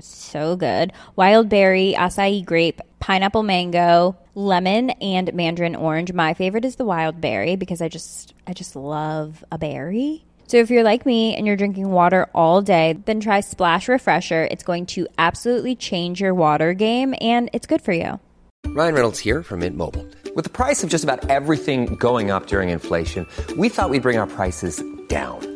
so good. Wild berry, acai grape, pineapple mango, lemon, and mandarin orange. My favorite is the wild berry because I just I just love a berry. So if you're like me and you're drinking water all day, then try Splash Refresher. It's going to absolutely change your water game and it's good for you. Ryan Reynolds here from Mint Mobile. With the price of just about everything going up during inflation, we thought we'd bring our prices down.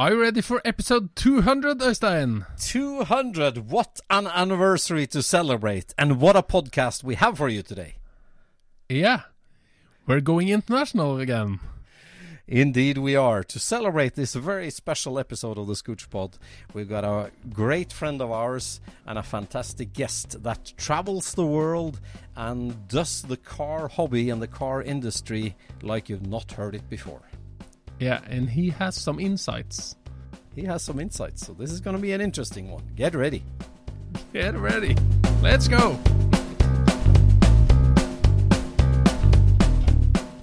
Are you ready for episode 200, Øystein? 200. What an anniversary to celebrate, and what a podcast we have for you today. Yeah. We're going international again. Indeed, we are. To celebrate this very special episode of the Scoochpod, we've got a great friend of ours and a fantastic guest that travels the world and does the car hobby and the car industry like you've not heard it before. Yeah, and he has some insights. He has some insights, so this is going to be an interesting one. Get ready. Get ready. Let's go.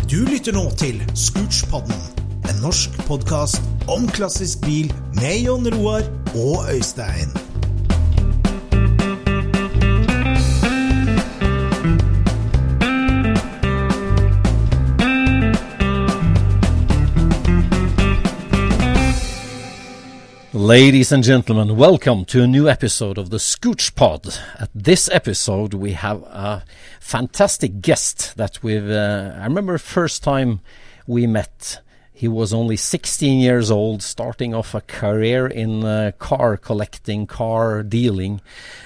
Du lytter nå til Scootspodden, en norsk podkast om klassisk bil med Jon Roar og Øystein. Ladies and gentlemen, welcome to a new episode of the Scoochpod. At this episode, we have a fantastic guest that we've. Uh, I remember first time we met. He was only 16 years old, starting off a career in uh, car collecting, car dealing,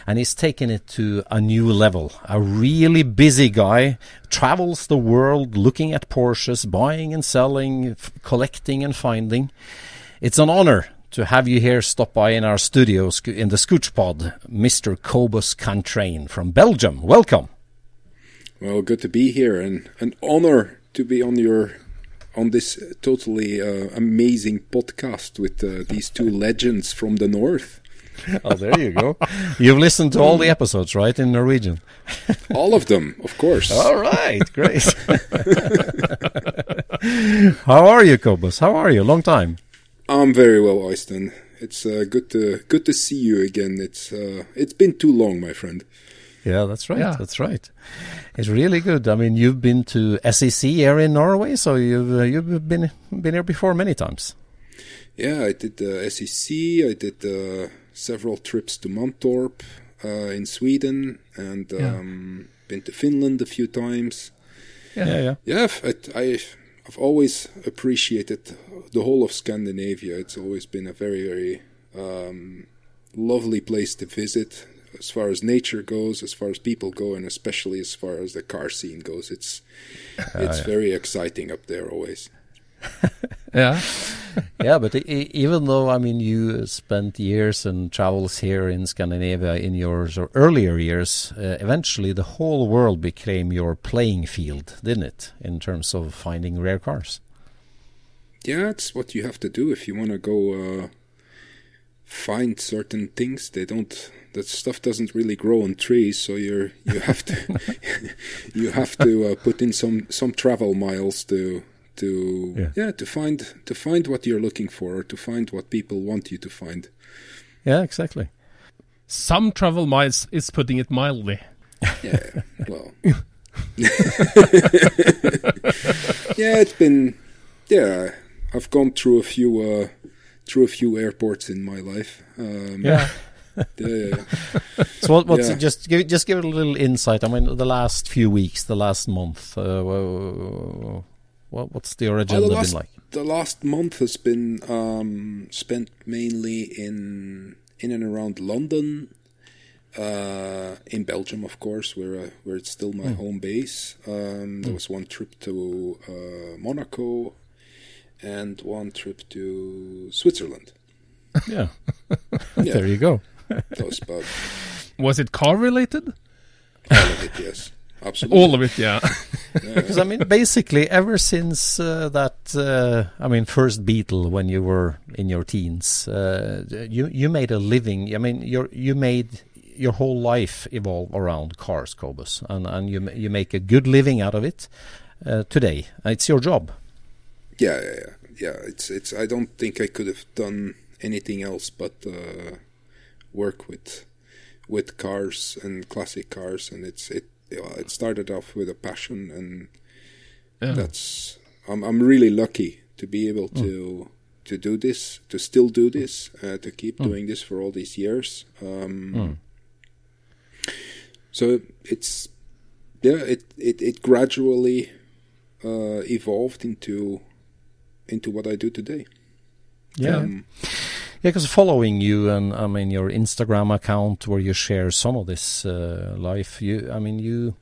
and he's taken it to a new level. A really busy guy, travels the world looking at Porsches, buying and selling, collecting and finding. It's an honor to have you here stop by in our studio sc- in the Scoochpod, Mr. Kobus Cantraine from Belgium. Welcome. Well, good to be here, and an honor to be on your on this totally uh, amazing podcast with uh, these two legends from the north. Oh, there you go. You've listened to all the episodes, right, in Norwegian? All of them, of course. All right, great. How are you, Kobus? How are you? Long time. I'm very well, Øystein. It's uh, good to good to see you again. It's uh, it's been too long, my friend. Yeah, that's right. Yeah. That's right. It's really good. I mean, you've been to SEC here in Norway, so you've uh, you've been been here before many times. Yeah, I did the SEC. I did uh, several trips to Mantorp uh, in Sweden, and Yeah. um, been to Finland a few times. Yeah. yeah. yeah. Yeah, I, I, I've always appreciated the whole of Scandinavia. It's always been a very, very um, lovely place to visit, as far as nature goes, as far as people go, and especially as far as the car scene goes. It's it's very exciting up there always. Yeah. yeah, but even though I mean you spent years and travels here in Scandinavia in your earlier years, uh, eventually the whole world became your playing field, didn't it? In terms of finding rare cars. Yeah, it's what you have to do if you want to go uh, find certain things. They don't. That stuff doesn't really grow on trees, so you're you have to you have to uh, put in some some travel miles to to Yeah. yeah. to find to find what you're looking for, or to find what people want you to find. Yeah, exactly. Some travel miles is putting it mildly. Yeah, well, yeah, it's been yeah. I've gone through a few uh, through a few airports in my life. Um, Yeah. yeah, yeah. So what, what's Yeah. just give just give it a little insight. I mean, the last few weeks, the last month, uh, wha- what what's your Uh, agenda the last, been like? The last month has been um, spent mainly in in and around London, uh, in Belgium, of course, where uh, where it's still my home base. Um, there was one trip to uh, Monaco, and one trip to Switzerland. Yeah, Yeah, there you go. that was about Was it car related? all of it. Yes, absolutely. All of it, yeah. Because I mean, basically, ever since uh, that, uh, I mean, first Beetle when you were in your teens, uh, you you made a living. I mean, you you made your whole life evolve around cars, Kobus, and and you you make a good living out of it uh, today. It's your job. Yeah, yeah, yeah, yeah. It's it's. I don't think I could have done anything else but uh, work with with cars and classic cars, and it's it. Yeah, It started off with a passion, and Yeah. that's. I'm I'm really lucky to be able to to do this, to still do this, uh, to keep doing this for all these years. Um, So it's yeah, it it, it gradually uh, evolved into into what I do today. Yeah. Um, Yeah, because following you and I mean your Instagram account where you share some of this uh, life, you I mean you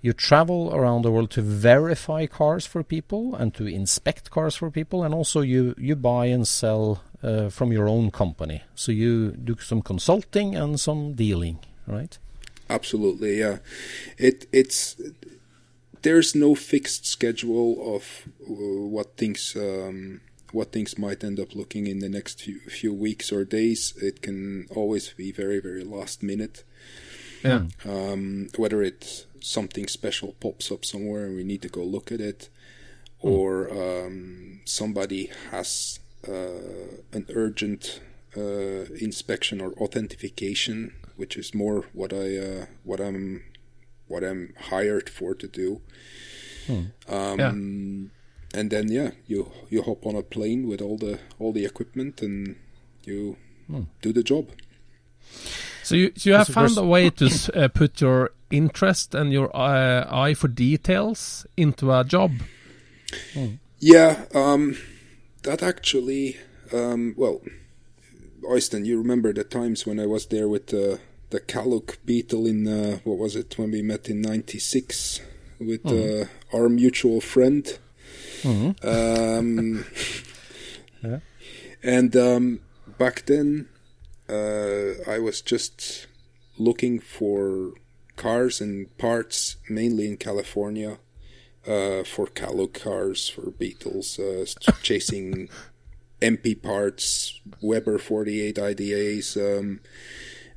you travel around the world to verify cars for people and to inspect cars for people, and also you you buy and sell uh, from your own company. So you do some consulting and some dealing, right? absolutely, yeah. It it's there's no fixed schedule of uh, what things um, what things might end up looking in the next few few weeks or days. It can always be very very last minute. Yeah. um, whether it's something special pops up somewhere and we need to go look at it, or um, somebody has uh, an urgent uh, inspection or authentication, which is more what I uh, what I'm what I'm hired for to do. Um, And then yeah, you you hop on a plane with all the all the equipment and you do the job. So you, so you have found a way to uh, put your interest and your uh, eye for details into a job. Yeah, um, that actually, um, well, Øystein, you remember the times when I was there with the the Cal-look Beetle in uh, what was it when we met in '96 with uh, our mutual friend. Um, Yeah. And um, back then, uh, I was just looking for cars and parts, mainly in California, uh, for Cal-look cars, for Beetles, uh, chasing EMPI parts, Weber 48 IDAs, um,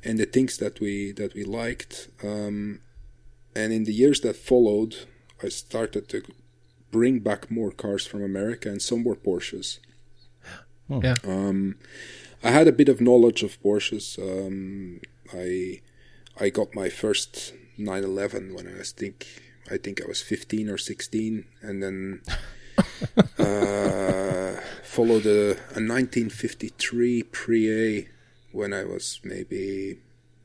and the things that we that we liked. Um, and in the years that followed, I started to bring back more cars from America, and some were Porsches. Yeah. Um, I had a bit of knowledge of Porsches. Um, I I got my first 911 when I was think I think I was 15 or 16, and then uh, followed a, a 1953 Pre-A when I was maybe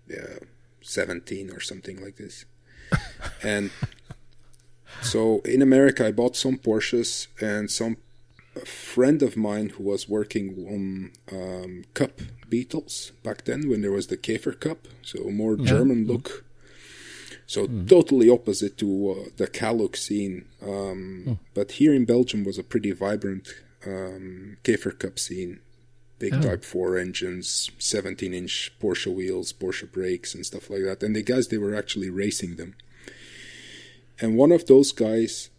yeah 17 or something like this, and so in America I bought some Porsches and some a friend of mine who was working on um, Cup Beetles back then when there was the Käfer Cup, so more German look. So totally opposite to uh, the Cal-look scene. Um, But here in Belgium was a pretty vibrant um, Käfer Cup scene. Big Type 4 engines, 17 inch Porsche wheels, Porsche brakes, and stuff like that. And the guys, they were actually racing them. And one of those guys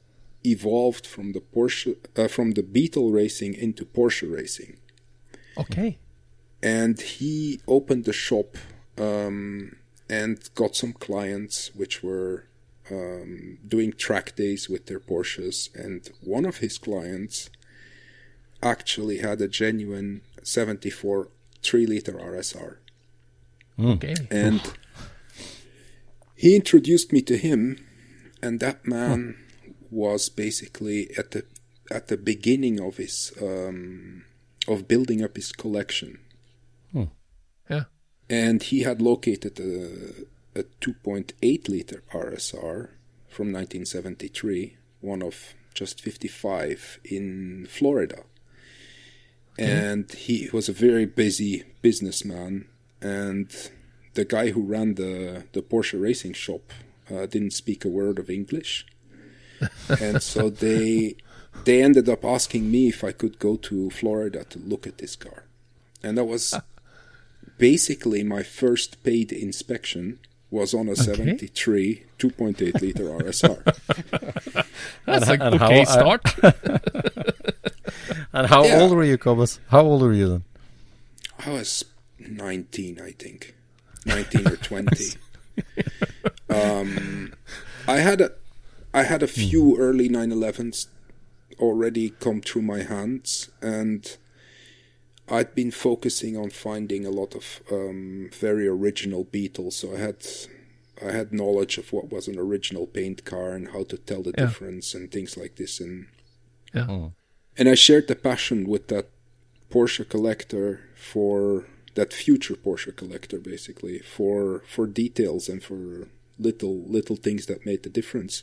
evolved from the Porsche uh, from the Beetle racing into Porsche racing. Okay. and he opened the shop um, and got some clients which were um, doing track days with their Porsches, and one of his clients actually had a genuine 74 3 liter RSR. Okay. And he introduced me to him, and that man was basically at the at the beginning of his um, of building up his collection, Yeah. and he had located a, a 2.8 liter RSR from 1973, one of just 55 in Florida. And he was a very busy businessman, and the guy who ran the the Porsche racing shop uh, didn't speak a word of English, and so they they ended up asking me if I could go to Florida to look at this car, and that was basically my first paid inspection was on a 73 2.8 liter RSR. That's a and okay how- start. And how Yeah. old were you, Kobus? How old were you then? I was 19, I think. 19 or 20. um, I had a I had a few early 911s already come through my hands and I'd been focusing on finding a lot of um, very original Beetles. so I had I had knowledge of what was an original paint car and how to tell the Yeah. difference and things like this and Yeah. and I shared the passion with that Porsche collector for that future Porsche collector basically for for details and for little little things that made the difference.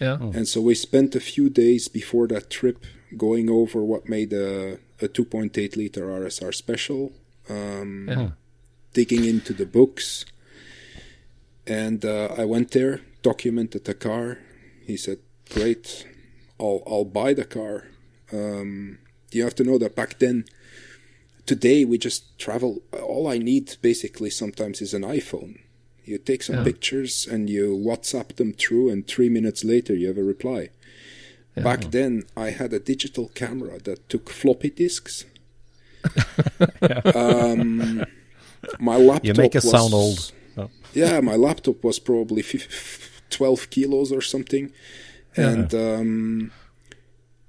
Yeah. And so we spent a few days before that trip going over what made a a 2.8 liter RSR special, um, Yeah. digging into the books. And uh, I went there, documented the car. He said, "Great, I'll I'll buy the car." Um, you have to know that back then, today we just travel. All I need basically sometimes is an iPhone. You take some Yeah. pictures and you WhatsApp them through, and three minutes later you have a reply. Back then, I had a digital camera that took floppy disks. um, my laptop. You make us was- sound old. Oh. Yeah, my laptop was probably fif- 12 kilos or something. And um,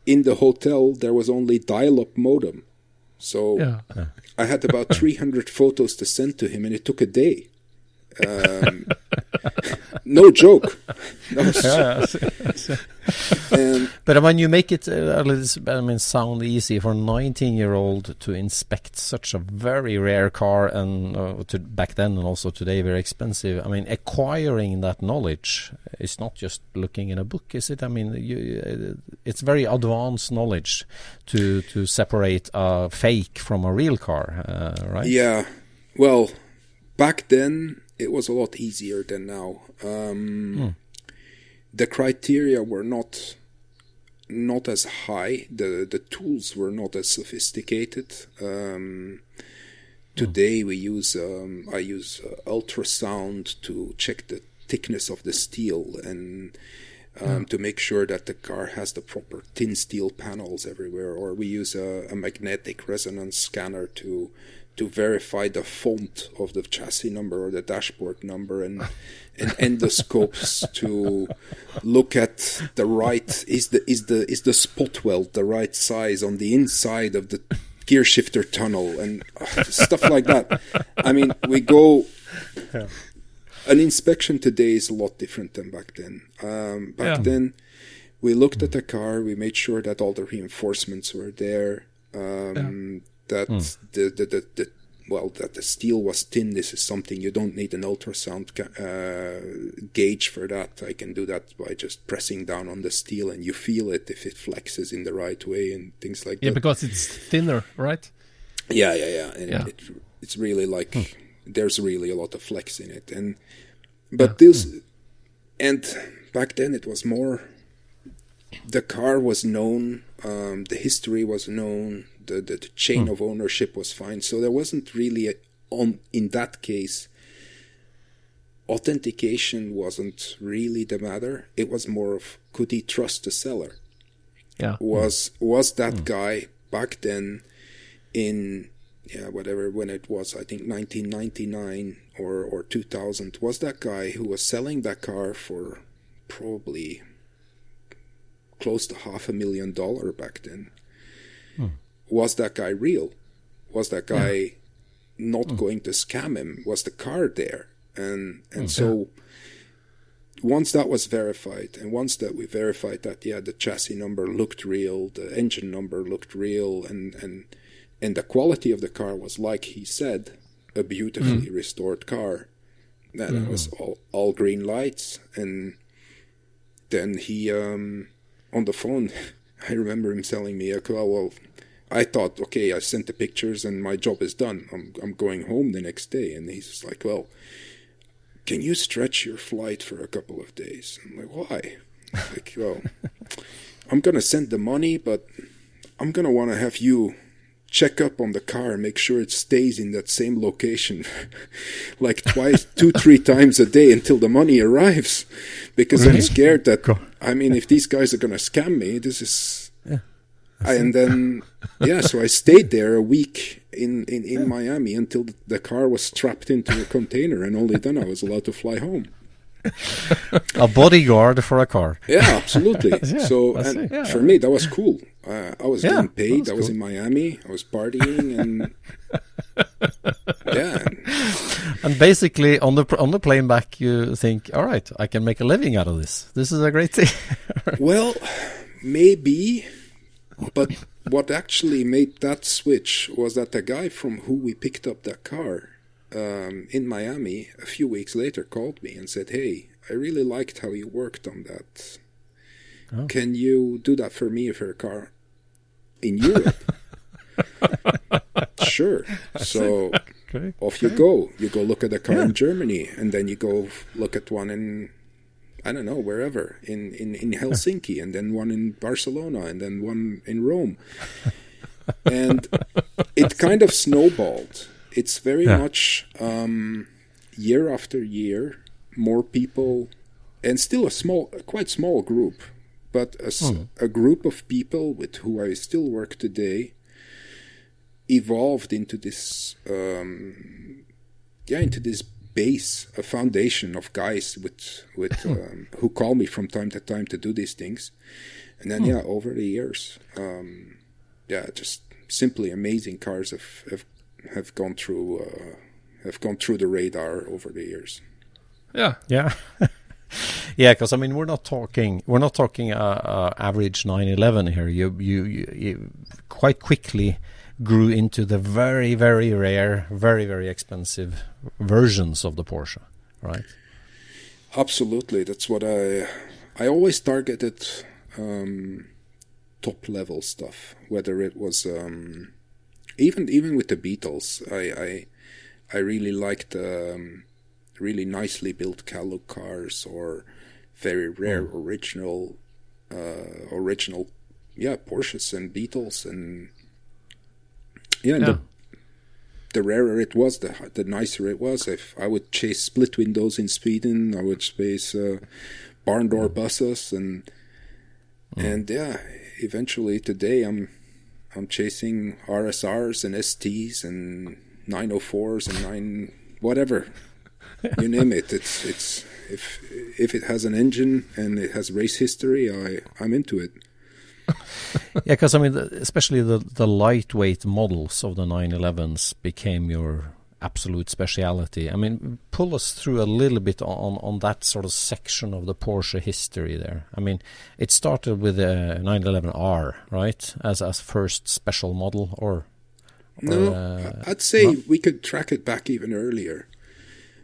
in the hotel, there was only dial up modem. So Yeah. I had about 300 photos to send to him, and it took a day. Um, no joke. That was- and But when you make it, uh, a little- I mean, sound easy for a 19-year-old to inspect such a very rare car, and uh, to, back then and also today very expensive. I mean, acquiring that knowledge is not just looking in a book, is it? I mean, you, uh, it's very advanced knowledge to to separate a fake from a real car, uh, right? Yeah. Well, back then it was a lot easier than now. Um, The criteria were not not as high. The the tools were not as sophisticated. Um, today we use um, I use uh, ultrasound to check the thickness of the steel and um, to make sure that the car has the proper thin steel panels everywhere, or we use a, a magnetic resonance scanner to to verify the font of the chassis number or the dashboard number, and and endoscopes to look at the right is the is the is the spot weld the right size on the inside of the gear shifter tunnel and uh, stuff like that. I mean, we go an inspection today is a lot different than back then. Um, back Yeah. then, we looked at the car, we made sure that all the reinforcements were there, um, that the, the, the, the well, that the steel was thin. This is something you don't need an ultrasound uh, gauge for that. I can do that by just pressing down on the steel, and you feel it if it flexes in the right way and things like Yeah, that. because it's thinner, right? Yeah, yeah, yeah. And Yeah. It, it's really like there's really a lot of flex in it, and but this and back then it was more. The car was known, um, the history was known, the, the, the chain hmm. of ownership was fine, so there wasn't really a, on in that case. Authentication wasn't really the matter. It was more of could he trust the seller? Yeah. was was that hmm. guy back then in yeah, whatever when it was, I think 1999 or or 2000, was that guy who was selling that car for probably close to half a million dollar back then. Was that guy real? Was that guy hmm. not going to scam him? Was the car there? And and so once that was verified, and once that we verified that yeah, the chassis number looked real, the engine number looked real, and and and the quality of the car was like he said, a beautifully hmm. restored car. Then it was mm-hmm. all all green lights, and then he um on the phone. I remember him telling me, "Okay, well, I thought, okay, I sent the pictures and my job is done. I'm I'm going home the next day." And he's like, "Well." can you stretch your flight for a couple of days? I'm like, why? like, well, I'm gonna send the money, but I'm gonna want to have you check up on the car make sure it stays in that same location, like twice, two, three times a day until the money arrives, because I'm scared that. I mean, if these guys are gonna scam me, this is. I, and then, yeah, so I stayed there a week in, in, in Miami until the car was strapped into a container, and only then I was allowed to fly home. A bodyguard for a car. Yeah, absolutely. so, and yeah. for me, that was cool. Uh, I was Yeah, getting that paid. was I was cool. in Miami. I was partying, and yeah, And basically, on the on the plane back, you think, all right, I can make a living out of this. This is a great thing. Well, maybe, but what actually made that switch was that the guy from who we picked up that car um, in Miami a few weeks later called me and said, "Hey, I really liked how you worked on that. Can you do that for me for a car in Europe?" sure. So Okay. off you go. You go look at a car in Germany, and then you go look at one in I don't know wherever in in in Helsinki, and then one in Barcelona, and then one in Rome, and it kind of snowballed. It's very Yeah. much um, year after year, more people, and still a small, quite small group, but a group of people with who I still work today evolved into this um, yeah into this base a foundation of guys with with um, who call me from time to time to do these things and then yeah over the years um, yeah just simply amazing cars have have, have gone through uh, have gone through the radar over the years Yeah. Yeah. yeah, because I mean, we're not talking we're not talking uh, uh, average 911 here. You, you you you quite quickly grew into the very very rare, very very expensive versions of the Porsche, right? Absolutely, that's what I I always targeted um, top level stuff. Whether it was um, even even with the Beetles, I I, I really liked um, really nicely built Cal-look cars or very rare original uh, original yeah Porsches and Beetles and yeah, Yeah. The, the rarer it was, the the nicer it was. If I would chase split windows in Sweden, I would chase uh, barn door buses, and and yeah, eventually today I'm I'm chasing RSRs and STs and 904s and nine whatever you name it. It's it's if if it has an engine and it has race history, I I'm into it. Yeah, because I mean, especially the the lightweight models of the 911s became your absolute speciality. I mean, pull us through a little bit on on that sort of section of the Porsche history there. I mean, it started with the 911R, right, as as first special model, or No, uh, I'd say we could track it back even earlier.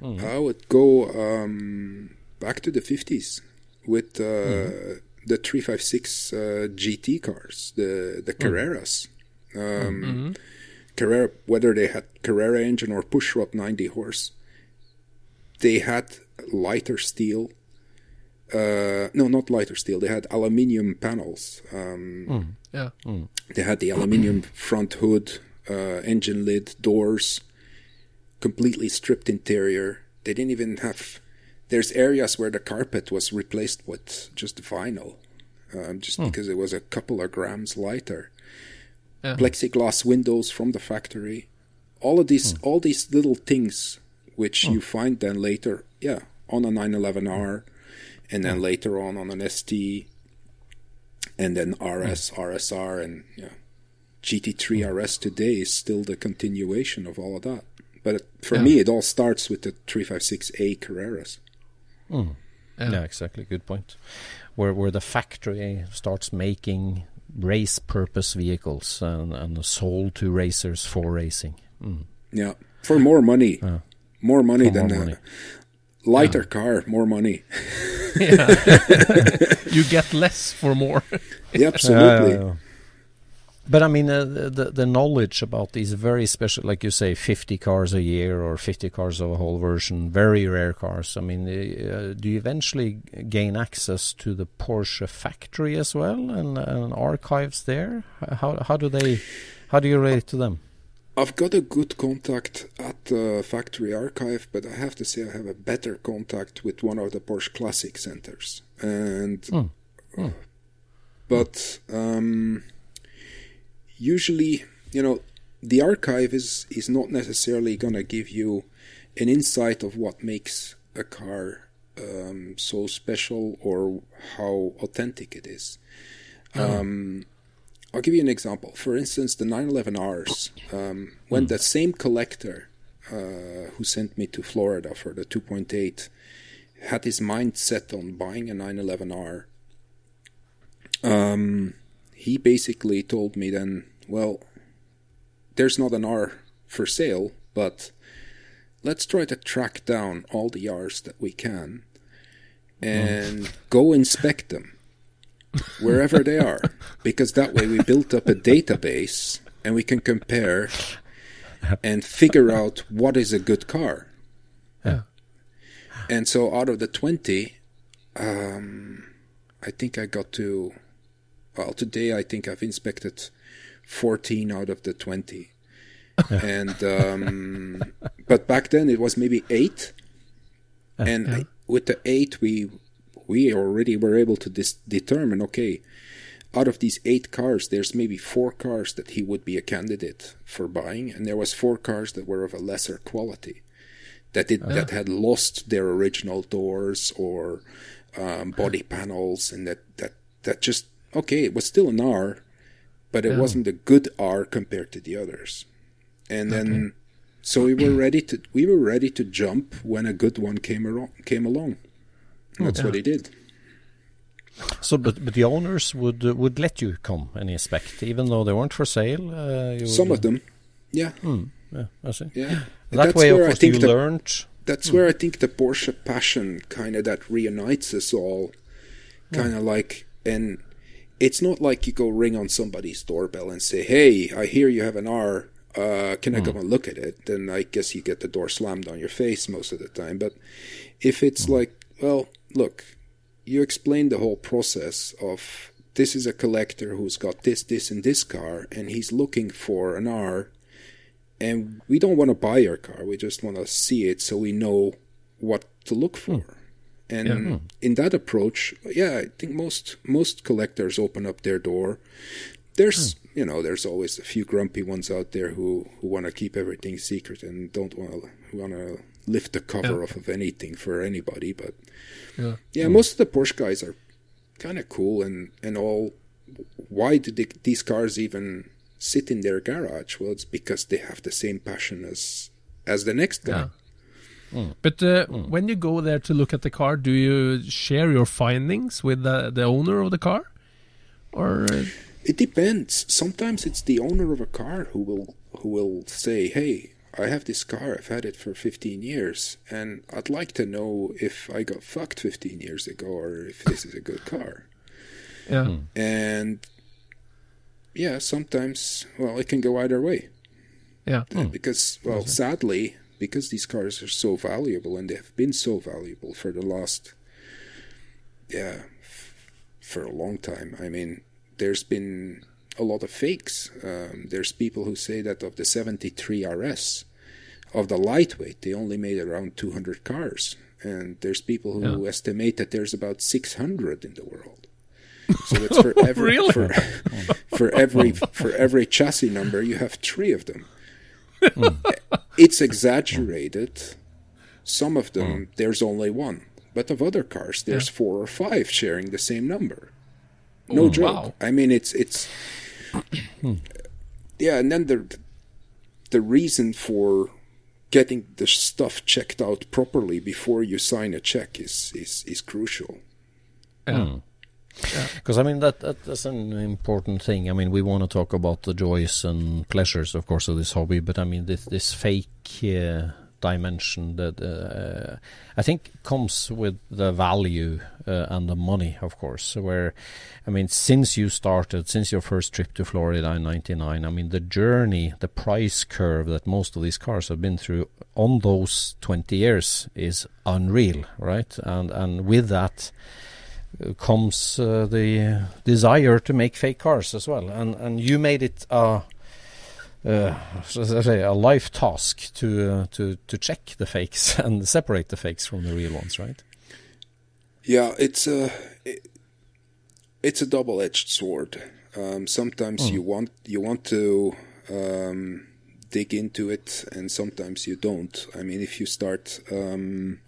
I would go um, back to the 50s with uh, the 356 uh, GT cars, the the Carreras. Um, Carrera, whether they had Carrera engine or pushrod 90 horse, they had lighter steel. Uh, no, not lighter steel. They had aluminium panels. Um, Yeah. they had the aluminium front hood, uh, engine lid, doors, completely stripped interior. They didn't even have. There's areas where the carpet was replaced with just vinyl, um, just hmm. because it was a couple of grams lighter. Yeah. Plexiglass windows from the factory. all of these hmm. all these little things which hmm. you find then later, yeah, on a 911R, and then later on on an ST, and then RS, RSR, and yeah, GT3 RS today is still the continuation of all of that. But for Yeah. me, it all starts with the 356A Carreras. Yeah. exactly. Good point. Where where the factory starts making race purpose vehicles and, and sold to racers for racing. Mm. Yeah, for more money, more money For more than money. a lighter car, more money. You get less for more. Yeah, absolutely. But I mean, uh, the the knowledge about these very special, like you say, 50 cars a year or 50 cars of a whole version, very rare cars. I mean, uh, do you eventually gain access to the Porsche factory as well and, and archives there? How how do they, how do you relate to them? I've got a good contact at the factory archive, but I have to say I have a better contact with one of the Porsche Classic centers. And but um, usually, you know, the archive is is not necessarily gonna give you an insight of what makes a car um, so special or how authentic it is. Um, I'll give you an example. For instance, the 911Rs. Um, when the same collector uh, who sent me to Florida for the 2.8 had his mind set on buying a 911R, um, he basically told me then, well, there's not an R for sale, but let's try to track down all the R's that we can and go inspect them wherever they are because that way we built up a database and we can compare and figure out what is a good car Yeah. and so out of the 20 um, i think i got to well today i think i've inspected 14 out of the 20 and um, but back then it was maybe 8 and I- with the 8 we we already were able to dis- determine okay out of these eight cars there's maybe four cars that he would be a candidate for buying. And there was four cars that were of a lesser quality that did that had lost their original doors or um, body panels and that that that just okay it was still an R but it wasn't a good R compared to the others. And then so we were ready to we were ready to jump when a good one came along came along. And that's what he did. So, but but the owners would uh, would let you come and inspect, even though they weren't for sale. Uh, some would, of them. Yeah. Yeah, I see. yeah. That That's way, of where I think you the- learned. that's where I think the Porsche passion kind of that reunites us all, kind of like, and it's not like you go ring on somebody's doorbell and say, "Hey, I hear you have an R. Uh, can I hmm. come and look at it?" Then I guess you get the door slammed on your face most of the time. But if it's hmm. like, well, look, you explain the whole process of this is a collector who's got this, this, and this car, and he's looking for an R and we don't want to buy your car. We just want to see it so we know what to look hmm. for. And hmm. in that approach, yeah, I think most most collectors open up their door. There's hmm. you know there's always a few grumpy ones out there who who want to keep everything secret and don't want to want to lift the cover off of anything for anybody. But Yeah. yeah, most of the Porsche guys are kind of cool and and all. Why do they, these cars even sit in their garage? Well, it's because they have the same passion as as the next guy. Yeah. But uh, when you go there to look at the car, do you share your findings with the, the owner of the car? Or uh, It depends. Sometimes it's the owner of a car who will who will say, "Hey, I have this car. I've had it for 15 years, and I'd like to know if I got fucked 15 years ago or if this is a good car." yeah, And yeah, sometimes well, it can go either way. yeah, because well sadly because these cars are so valuable and they have been so valuable for the last yeah for a long time. I mean there's been a lot of fakes. Um, there's people who say that of the 73 rs of the lightweight they only made around 200 cars. And there's people who estimate that there's about 600 in the world. So it's for every Really? for, for every for every chassis number you have three of them it's exaggerated. Some of them there's only one, but of other cars there's four or five sharing the same number. No joke. wow. I mean, it's it's yeah, and then the the reason for getting the stuff checked out properly before you sign a check is is is crucial. Yeah. Hmm. Because I mean that, that that's an important thing. I mean we want to talk about the joys and pleasures, of course, of this hobby. But I mean this this fake uh, dimension that uh, I think comes with the value uh, and the money, of course. Where I mean, since you started, since your first trip to Florida in '99, I mean the journey, the price curve that most of these cars have been through on those 20 years is unreal, right? And and with that comes uh, the desire to make fake cars as well. And and you made it a uh, say a life task to uh, to to check the fakes and separate the fakes from the real ones, right? Yeah, it's a it, it's a double-edged sword. Um, sometimes you want you want to um, dig into it, and sometimes you don't. I mean, if you start, um,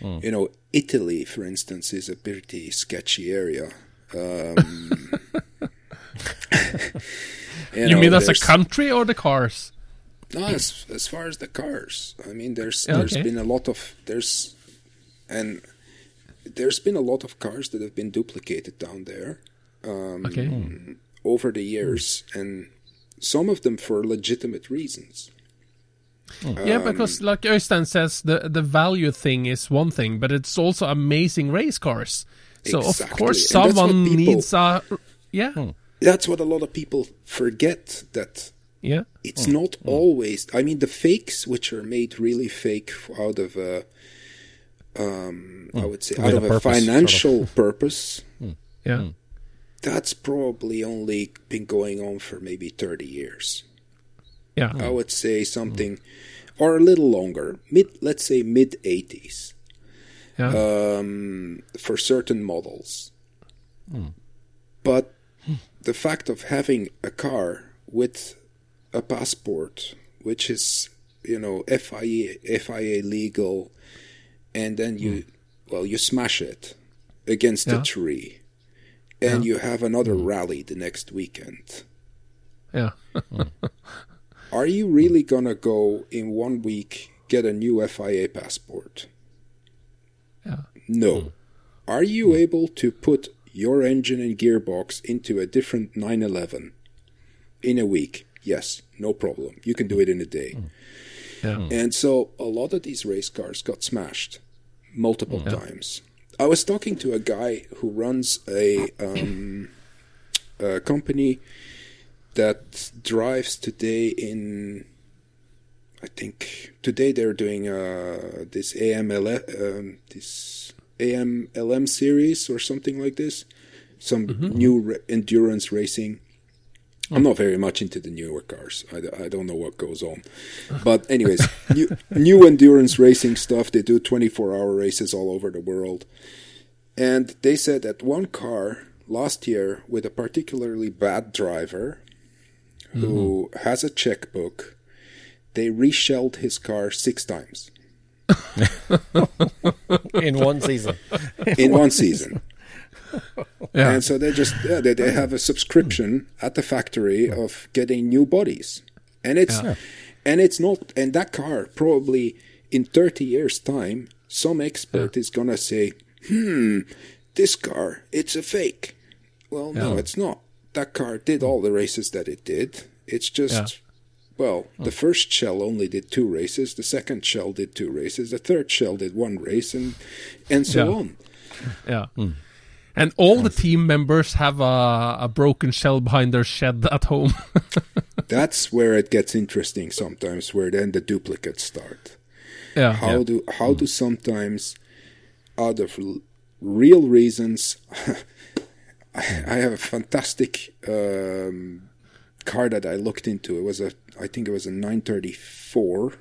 you know, Italy, for instance, is a pretty sketchy area. Um, You, know, mean as a country or the cars? No, as as far as the cars, I mean, there's there's okay. been a lot of there's and there's been a lot of cars that have been duplicated down there um, Okay. over the years, and some of them for legitimate reasons. Yeah, Um, because like Øystein says, the the value thing is one thing, but it's also amazing race cars. So of course and that's what someone people- needs a yeah hmm. That's what a lot of people forget that yeah it's hmm. not hmm. always. I mean, the fakes which are made really fake out of a, um, I would say, With out a of a purpose, sort of. financial purpose. yeah That's probably only been going on for maybe thirty years. Yeah. I would say something, mm. or a little longer. Mid, let's say mid eighties, yeah. Um, for certain models. Mm. But the fact of having a car with a passport, which is you know FIA FIA legal, and then you mm. well you smash it against Yeah. a tree, and you have another rally the next weekend. yeah Are you really gonna go in one week get a new FIA passport? yeah No. Hmm. Are you hmm. able to put your engine and gearbox into a different 911 in a week? Yes, no problem. You can do it in a day. Hmm. yeah And so a lot of these race cars got smashed multiple times. I was talking to a guy who runs a, um, a company that drives today in. I think today they're doing uh, this AML um, this AMLM series or something like this, some new re- endurance racing. I'm not very much into the newer cars. I, I don't know what goes on. But, anyways, new, new endurance racing stuff. They do 24 hour races all over the world. And they said that one car last year with a particularly bad driver who has a checkbook, they reshelled his car six times In one season. in one season. yeah And so they just yeah, they, they have a subscription at the factory of getting new bodies. And it's and it's not and that car probably in 30 years time some expert is going to say, "Hmm, this car, it's a fake." Well, no, it's not. That car did all the races that it did. It's just Yeah. well, the first shell only did two races, the second shell did two races, the third shell did one race and and so Yeah. on. yeah hmm. and all the team members have a, a broken shell behind their shed at home That's where it gets interesting sometimes, where then the duplicates start. yeah How do how hmm. do sometimes, out of real reasons, I I have a fantastic um, car that I looked into. It was a I think it was a 934,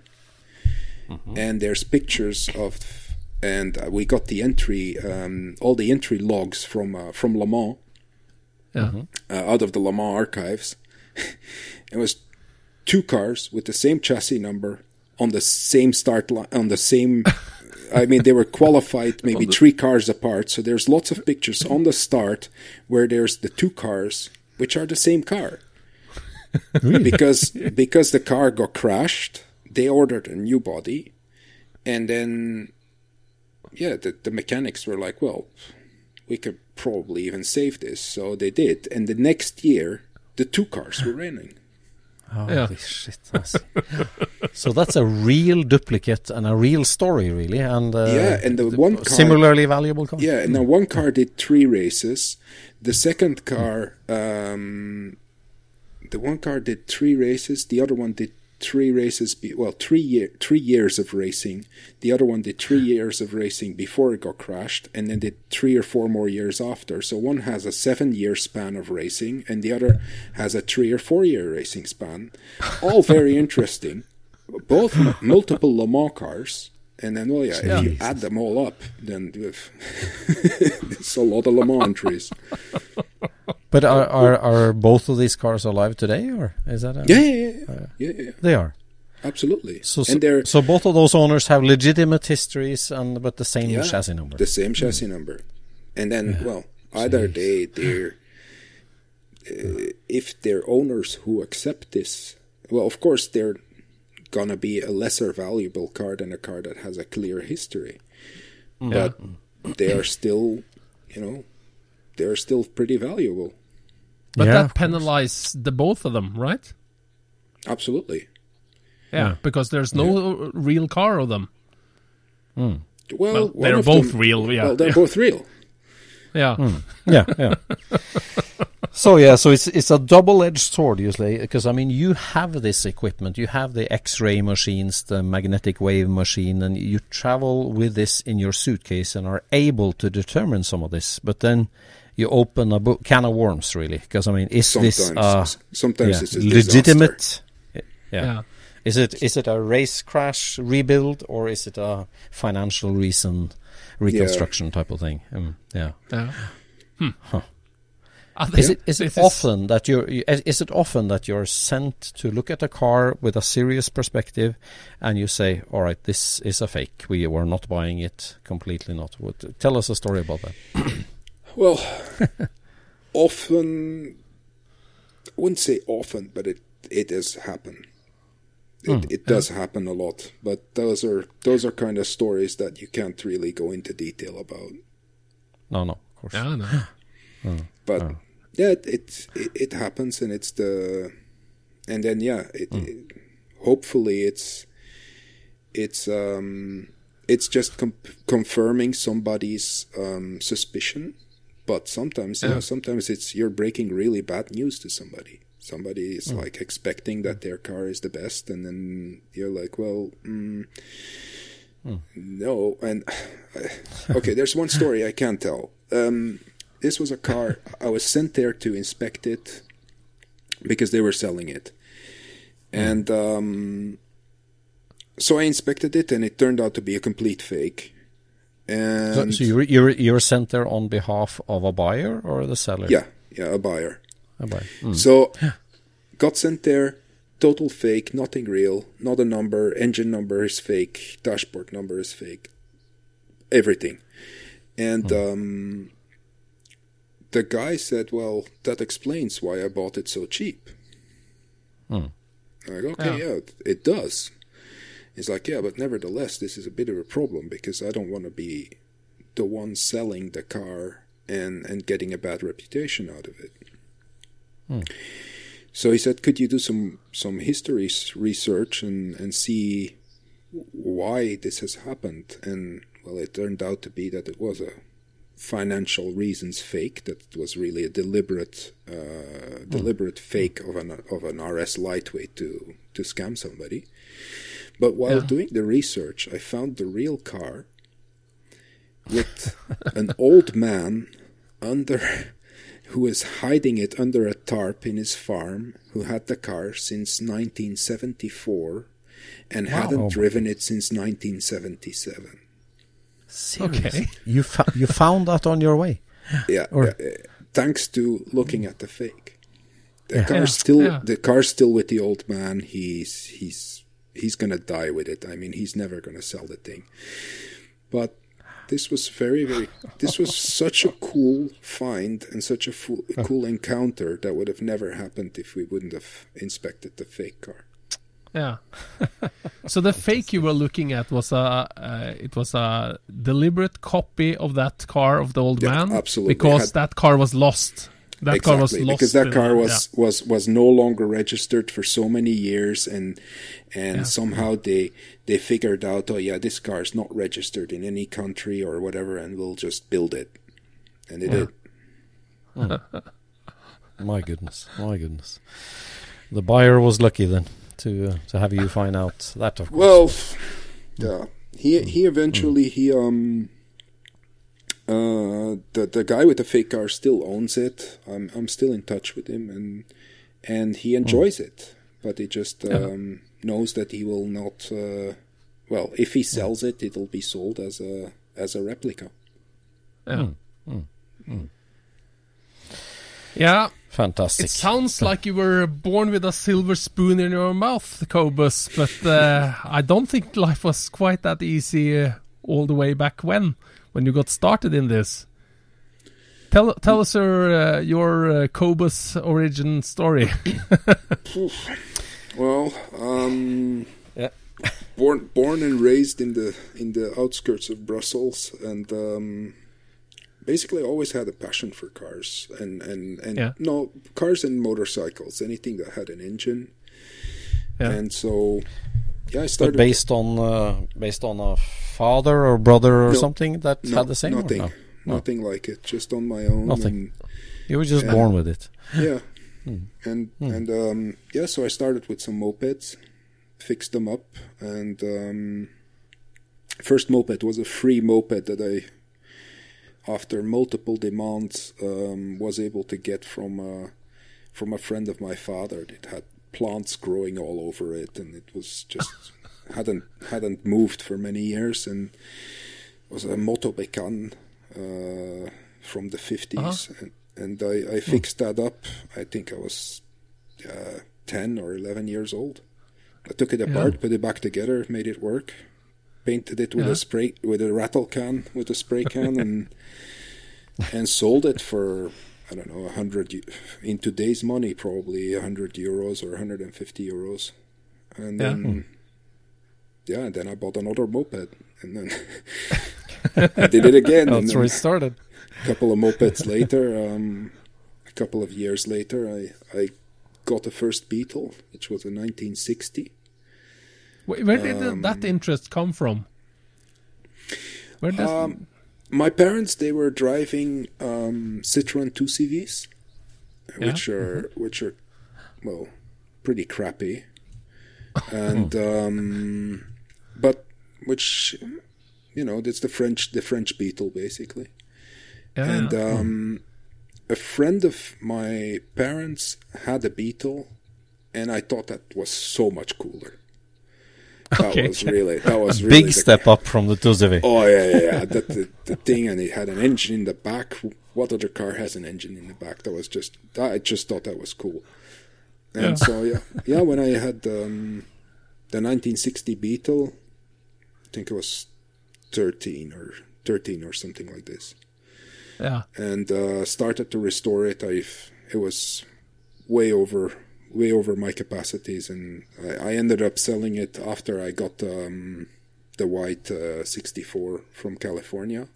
and there's pictures of, and uh, we got the entry, um, all the entry logs from uh, from Le Mans yeah uh, out of the Le Mans archives. it was two cars with the same chassis number on the same start line on the same. I mean, they were qualified maybe three cars apart. So there's lots of pictures on the start where there's the two cars which are the same car. because because the car got crashed, they ordered a new body, and then yeah, the, the mechanics were like, well, we could probably even save this, so they did. And the next year, the two cars were running. Holy Yeah. shit! I see. so that's a real duplicate and a real story, really, and uh, Yeah, and the one car- similarly valuable car. Yeah, now one car did three races. The second car, um, the one car did three races. The other one did three races. Be, well, three year, three years of racing. The other one did three years of racing before it got crashed, and then did three or four more years after. So one has a seven-year span of racing, and the other has a three or four-year racing span. All very interesting. Both m- multiple Le Mans cars. And then, well, yeah, if you add them all up, then it's a lot of Le Mans entries. But are, are are both of these cars alive today, or is that? A, Yeah, yeah, yeah, yeah, yeah, yeah, they are. absolutely. So, so, and they're so both of those owners have legitimate histories and but the same yeah, chassis number. the same chassis number, and then well, either they they're uh, if they're owners who accept this, well, of course they're gonna be a lesser valuable car than a car that has a clear history, but they are still, you know, they are still pretty valuable. But Yeah, that penalizes the both of them, right? Absolutely. Yeah, because there's no real car of them. Hmm. Well, Well, they're both them- real, yeah. Well, they're Yeah. both real. Yeah. Hmm. yeah, yeah. so yeah, so it's it's a double-edged sword, usually, because I mean, you have this equipment, you have the X-ray machines, the magnetic wave machine, and you travel with this in your suitcase and are able to determine some of this. But then you open a bo- can of worms, really, because I mean, is this Sometimes, uh, sometimes yeah, it's a legitimate? disaster. Yeah. Yeah. Is it is it a race crash rebuild or is it a financial reason reconstruction type of thing? Um, yeah. Yeah. Hmm. Huh. Is it is it this often that you're you- is it often that you're sent to look at a car with a serious perspective, and you say, "All right, this is a fake. We were not buying it completely. Not." What, tell us a story about that. Well, often, I wouldn't say often, but it it does happen. It, it does happen a lot, but those are those are kind of stories that you can't really go into detail about. No, no, of course. Yeah, no. But yeah, it, it it it happens, and it's the and then yeah, it, it hopefully it's it's um it's just com- confirming somebody's um, suspicion. But sometimes, yeah. Yeah. sometimes it's you're breaking really bad news to somebody. Somebody is like expecting that their car is the best, and then you're like, well, mm, no. And okay, there's one story I can't tell. Um, this was a car I was sent there to inspect it because they were selling it, and um, so I inspected it, and it turned out to be a complete fake. So, And so you're, you're you're sent there on behalf of a buyer or the seller? yeah, yeah, a buyer. a buyer. Mm. So got sent there, total fake, nothing real, not a number, engine number is fake, dashboard number is fake, everything. And um, the guy said, "Well, that explains why I bought it so cheap." I'm like, okay, yeah. it, it does. He's like, yeah, but nevertheless, this is a bit of a problem because I don't want to be the one selling the car and and getting a bad reputation out of it. So he said, "Could you do some some history research and and see why this has happened?" And well, it turned out to be that it was a financial reasons fake. That it was really a deliberate uh, deliberate fake of an of an RS lightweight to to scam somebody. But while doing the research, I found the real car with an old man under who was hiding it under a tarp in his farm who had the car since 1974 and hadn't driven it since 1977 Okay. You fo- you found that on your way. yeah Or- uh, thanks to looking at the fake. The car's still yeah. the car's still with the old man. He's he's he's gonna die with it. I mean, he's never gonna sell the thing. But this was very very. This was such a cool find and such a, cool encounter that would have never happened if we wouldn't have inspected the fake car. Yeah. so the fake you were looking at was a uh, it was a deliberate copy of that car of the old Yeah, man. absolutely. Because Had- that car was lost. That car was exactly lost because that car was yeah. was was no longer registered for so many years and and Yeah. somehow they they figured out oh yeah this car is not registered in any country or whatever and we'll just build it and they did My goodness, my goodness. The buyer was lucky then to uh, to have you find out that. Of course. well yeah he he eventually he um uh the the guy with the fake car still owns it. I'm i'm still in touch with him and and he enjoys it but he just um knows that he will not uh well if he sells it it'll be sold as a as a replica. Yeah. Yeah, fantastic. it sounds like you were born with a silver spoon in your mouth, Kobus, but uh, I don't think life was quite that easy uh, all the way back when, when you got started in this. Tell tell us your uh, your uh, Kobus origin story. well um Yeah. born born and raised in the in the outskirts of brussels and um basically always had a passion for cars and and and Yeah. no cars and motorcycles anything that had an engine Yeah. and so yeah i but based on uh, based on a father or brother or No, something that no, had the same. nothing no? No. nothing like it just on my own Nothing. You were just Yeah. born with it. and, yeah and and um yeah so i started with some mopeds fixed them up and um first moped was a free moped that i after multiple demands um was able to get from uh from a friend of my father that had plants growing all over it and it was just hadn't hadn't moved for many years and was a Motobecane uh from the 50s and, and I, I fixed that up i think i was uh, 10 or 11 years old. I took it apart put it back together made it work painted it with Yeah. a spray with a rattle can with a spray can and and sold it for I don't know a hundred in today's money probably a hundred euros or 150 euros, and Yeah. then yeah, and then I bought another moped, and then I did it again. and That's where it started. a couple of mopeds later, um, a couple of years later, I I got the first Beetle, which was a 1960. Where where did th- that interest come from? Where does Um, my parents they were driving um, Citroen 2CVs, which are which are well pretty crappy, and um, but which you know it's the French the French Beetle basically, yeah, and um, a friend of my parents had a Beetle, and I thought that was so much cooler. That Okay. was really that was A really big step up from the Tuzevi. Oh yeah, yeah, yeah. That the, the thing, and it had an engine in the back. What other car has an engine in the back? That was just. I just thought that was cool. And Yeah. so yeah, yeah. When I had um, the 1960 Beetle, I think it was 13 or 13 or something like this, yeah. and uh, started to restore it. I it was way over way over my capacities, and I, I ended up selling it after I got um, the white uh, 64 from California,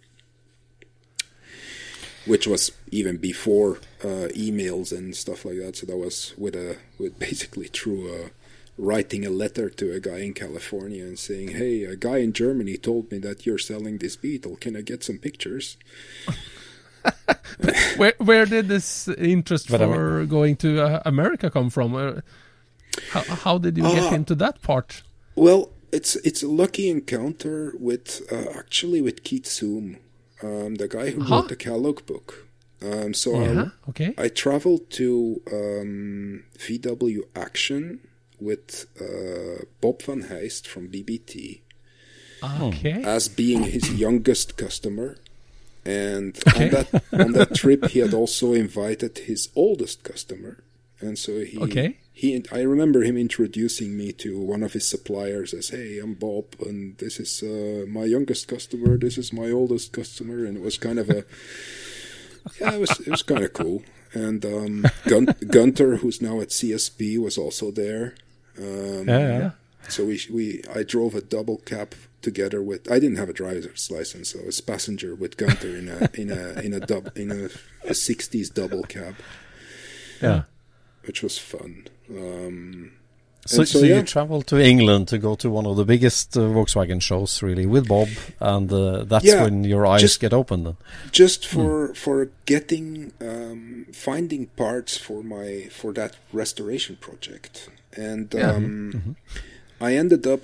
which was even before uh, emails and stuff like that. So that was with a with basically through uh, writing a letter to a guy in California and saying, "Hey, a guy in Germany told me that you're selling this Beetle. Can I get some pictures?" Where where did this interest But I mean- for going to uh, America come from? Uh, how how did you get Ah. into that part? Well, it's it's a lucky encounter with uh, actually with Keith Seume, um, the guy who Huh? wrote the Cal-look book. Um, so Yeah. Okay. I, I traveled to um, VW Action with uh, Bob van Heist from BBT Okay. as being his youngest customer. And Okay. on that on that trip, he had also invited his oldest customer, and so he Okay. he I remember him introducing me to one of his suppliers as, "Hey, I'm Bob, and this is uh, my youngest customer. This is my oldest customer," and it was kind of a yeah, it was it was kind of cool. And um, Gun- Gunter, who's now at CSB, was also there. Um, Yeah, yeah. so we we I drove a double cab together with I didn't have a driver's license, so I was passenger with Gunter in a in a in a dub in a, a 60s double cab, yeah. which was fun. Um, So, so, so yeah. you traveled to England to go to one of the biggest uh, Volkswagen shows, really, with Bob, and uh, that's Yeah, when your eyes just- get open. Then, just for for getting um, finding parts for my for that restoration project, and um, I ended up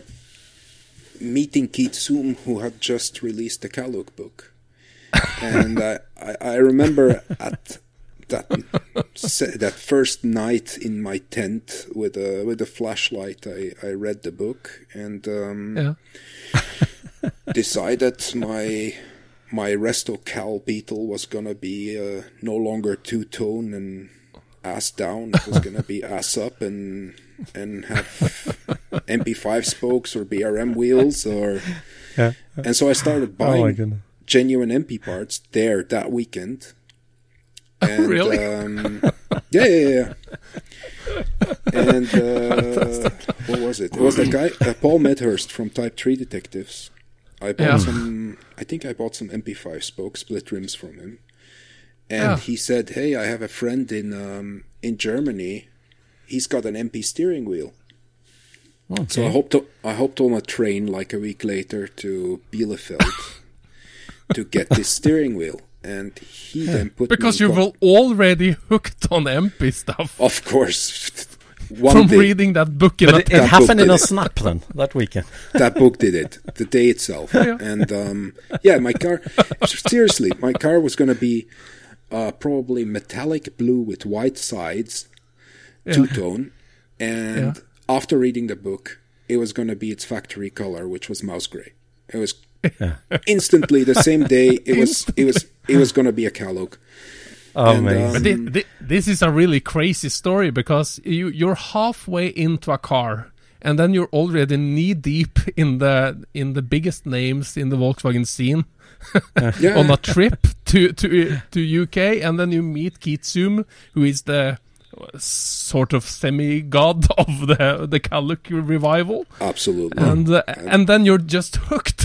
meeting Keith Seume, who had just released the Cal-look book, and I, I I remember at that that first night in my tent with a with a flashlight, I I read the book and. Um, Yeah. decided my my Resto Cal Beetle was gonna be uh, no longer two tone and ass down. It was gonna be ass up and and have EMPI 5 spokes or BRM wheels or. Yeah. And so I started Oh, buying goodness. genuine EMPI parts there that weekend. And, Really? Um, yeah, yeah, yeah. And uh, what was it? It was that guy, uh, Paul Medhurst from Type 3 Detectives. I bought Yeah. some, I think I bought some EMPI 5 spoke split rims from him. And Yeah. he said, Hey, I have a friend in um, in Germany. He's got an EMPI steering wheel. So I hopped, I hopped on a train like a week later to Bielefeld to get this steering wheel. And he then put Because in you were already hooked on EMPI stuff Of course. One from day, reading that book in but a it, it that happened in a snap then that weekend. that book did it the day itself and um yeah my car seriously my car was going to be uh probably metallic blue with white sides two tone and Yeah. after reading the book it was going to be its factory color which was mouse gray it was instantly the same day it was it was it was going to be a Cal-look. Oh, And, amazing. um, But thi- thi- this is a really crazy story because you you're halfway into a car and then you're already knee deep in the in the biggest names in the Volkswagen scene yeah on a trip to to to UK and then you meet Keith Seume who is the sort of semi god of the the Cal-look revival absolutely and uh, and then you're just hooked.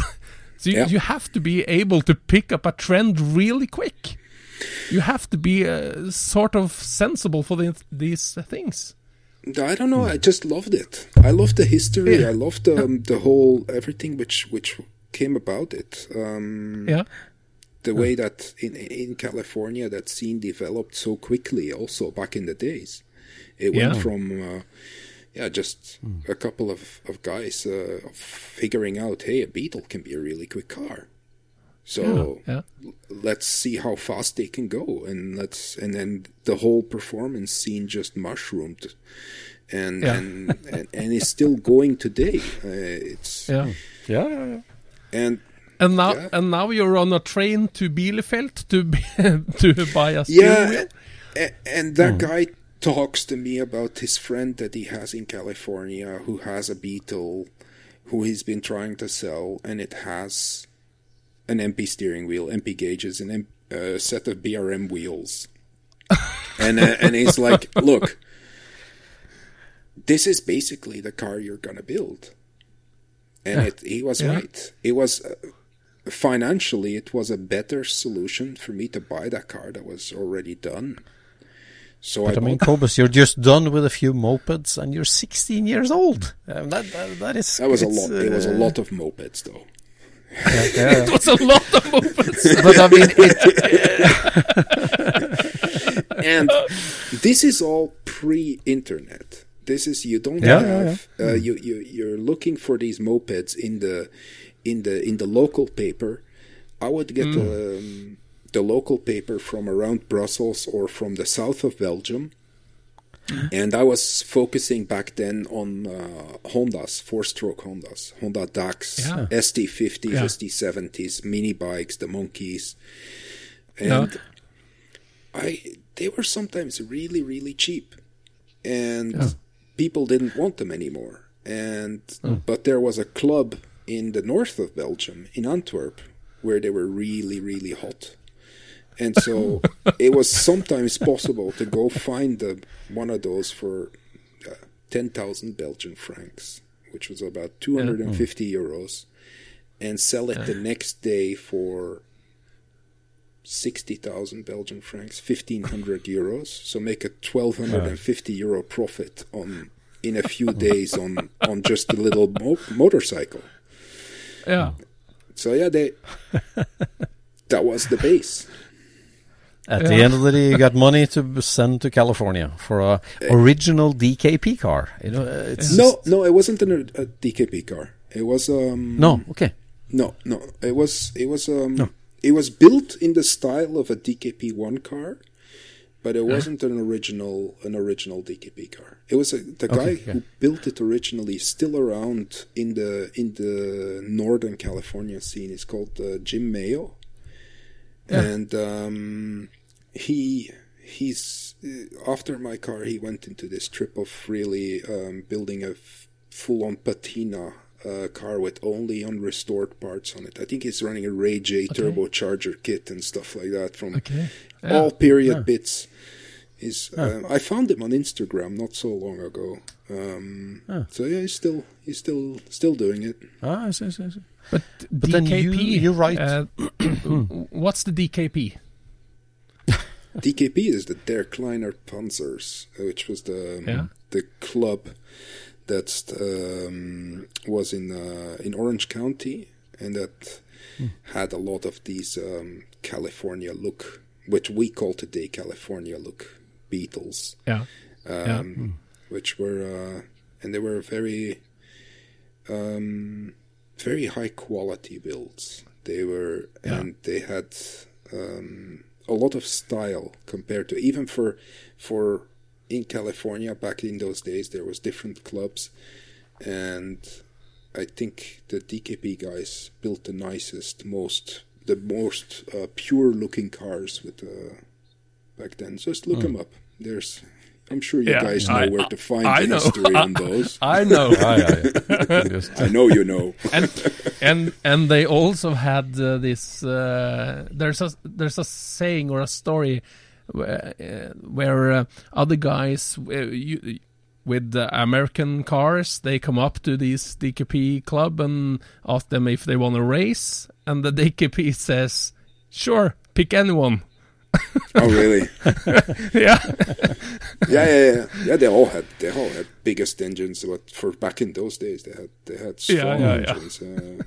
So you, Yeah. you have to be able to pick up a trend really quick. You have to be uh, sort of sensible for the, these things. I don't know. I just loved it. I loved the history. Yeah. I loved um, the whole everything which which came about it. Um, Yeah, The way that in in California that scene developed so quickly. Also back in the days, it went Yeah. from uh, yeah just a couple of of guys uh, figuring out, hey, a Beetle can be a really quick car. So yeah. let's see how fast they can go and let's and then the whole performance scene just mushroomed and Yeah. and, and and is still going today uh, it's yeah. Yeah, yeah, yeah. and And now, Yeah. and now you're on a train to Bielefeld to to buy a steering yeah wheel. a- and that guy talks to me about his friend that he has in California who has a Beetle who he's been trying to sell and it has an EMPI steering wheel, EMPI gauges, and a uh, set of BRM wheels. and uh, and he's like, look, this is basically the car you're gonna build. And it, he was Yeah. right. It was uh, financially, it was a better solution for me to buy that car that was already done. So But I, I mean, bought- Kobus, you're just done with a few mopeds, and you're 16 years old. Um, that, that that is that was a it's, lot. It was a uh, lot of mopeds, though. It was a lot of movements. But I mean, it, and this is all pre-internet. This is you don't Yeah, yeah, have Uh, you you you're looking for these mopeds in the in the in the local paper. I would get um, the local paper from around Brussels or from the south of Belgium. And I was focusing back then on uh, Hondas, four-stroke Hondas, Honda DAX, Yeah. ST50s, Yeah. ST70s, mini bikes, the monkeys, Yeah. and I they were sometimes really really cheap, and people didn't want them anymore. And but there was a club in the north of Belgium, in Antwerp, where they were really, really hot. And so it was sometimes possible to go find the, one of those for uh, 10,000 Belgian francs, which was about 250 euros, and sell it the next day for 60,000 Belgian francs, 1,500 euros. So make a 1,250 euro profit on in a few days on, on just a little mo- motorcycle. Yeah. So yeah, they that was the base. At the end of the day, you got money to send to California for a original DKP car. You know, it's No, no, it wasn't an, a DKP car. It was um no, okay, no, no. It was it was um it was built in the style of a DKP one car, but it wasn't an original an original DKP car. It was a, the guy yeah. who built it originally still around in the in the northern California scene. It's called uh, Jim Mayo, and um, he he's uh, after my car. He went into this trip of really um, building a f- full on patina. Uh, car with only unrestored parts on it. I think he's running a Rajay turbocharger kit and stuff like that from Okay. all period bits. Is um, I found him on Instagram not so long ago. Um, So yeah, he's still he's still still doing it. ah, I see, I see, I see. But, But then DKP, you- you're right. uh, what's the DKP? DKP is the Der Kleiner Panzers, uh, which was the um, Yeah. the club that um, was in uh, in Orange County and that had a lot of these um, California look, which we call today California look Beetles. Yeah. um, which were uh, and they were very um, very high quality builds. They were and they had um, a lot of style compared to even for for in California back in those days there was different clubs and I think the DKP guys built the nicest most the most uh, pure looking cars with uh, back then just look them up there's I'm sure you Yeah, guys know I- where to find I the know. history on those I know. Just- I know you know and and and they also had uh, this. Uh, there's a there's a saying or a story where, uh, where uh, other guys uh, you, with the American cars they come up to this DKP club and ask them if they want to race, and the DKP says, "Sure, pick anyone." oh really yeah, yeah, yeah, yeah. Yeah, they all had they all had biggest engines. But for back in those days, they had they had strong yeah, yeah. engines. Uh,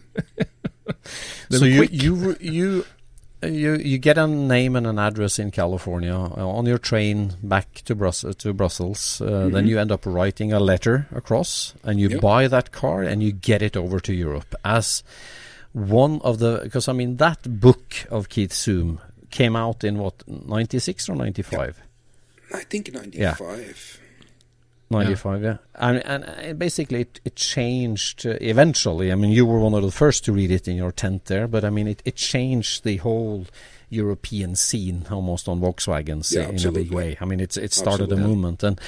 so you you you you you get a name and an address in California uh, on your train back to Brussels to Brussels. Uh, Then you end up writing a letter across, and you Yep. buy that car and you get it over to Europe as one of the because I mean that book of Keith Seume came out in what ninety six or ninety five. I think ninety five. 95 yeah, and and uh, basically it, it changed uh, eventually. I mean you were one of the first to read it in your tent there but i mean it, it changed the whole european scene almost on volkswagens Yeah, in a big way. I mean it's it started a movement. And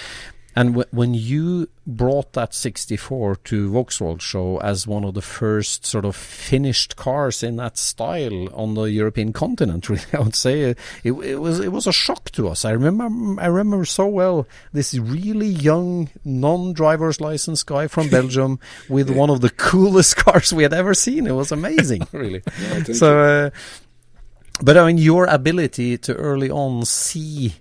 and w- when you brought that 64 to Volksworld show as one of the first sort of finished cars in that style on the European continent, really, I would say it, it was it was a shock to us. I remember I remember so well this really young non-driver's license guy from Belgium with one of the coolest cars we had ever seen. It was amazing, really. so, uh, but I mean, your ability to early on see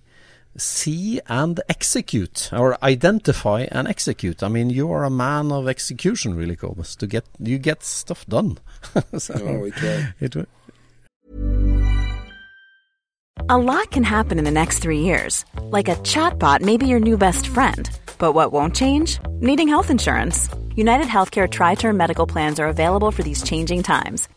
see and execute or identify and execute. I mean, you are a man of execution, really, Kobus. To get you get stuff done. so Oh, we try. it, wa- A lot can happen in the next three years. Like a chatbot may be your new best friend. But what won't change? Needing health insurance. United Healthcare Tri Term Medical Plans are available for these changing times.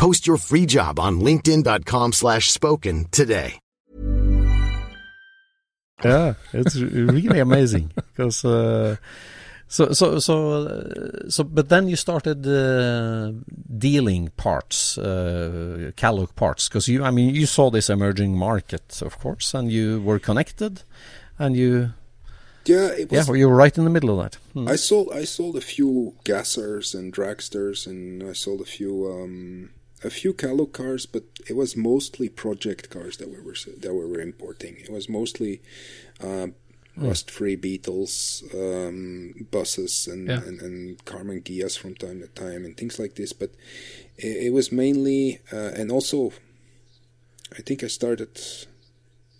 Post your free job on linkedin.com slash spoken today. Yeah, it's really amazing because uh, so so so uh, so. But then you started uh, dealing parts, uh, Cal-look parts, because you. I mean, you saw this emerging market, of course, and you were connected, and you. Yeah, it was, yeah, well, you were right in the middle of that. Hmm. I sold I sold a few gassers and dragsters, and I sold a few um, a few Cal-look cars, but it was mostly project cars that we were that we were importing. It was mostly uh, rust-free Beetles um, buses and, Yeah. and and Karmann Ghias from time to time and things like this. But it, it was mainly uh, and also I think I started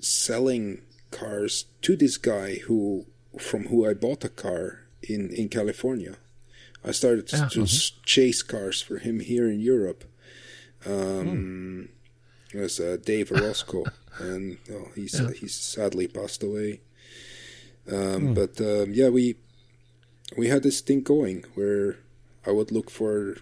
selling cars to this guy who from who I bought a car in in California. I started Yeah. to s- chase cars for him here in Europe. Um, It was uh, Dave Orozco, and oh, he's Yeah. he's sadly passed away. Um, But um, yeah, we we had this thing going where I would look for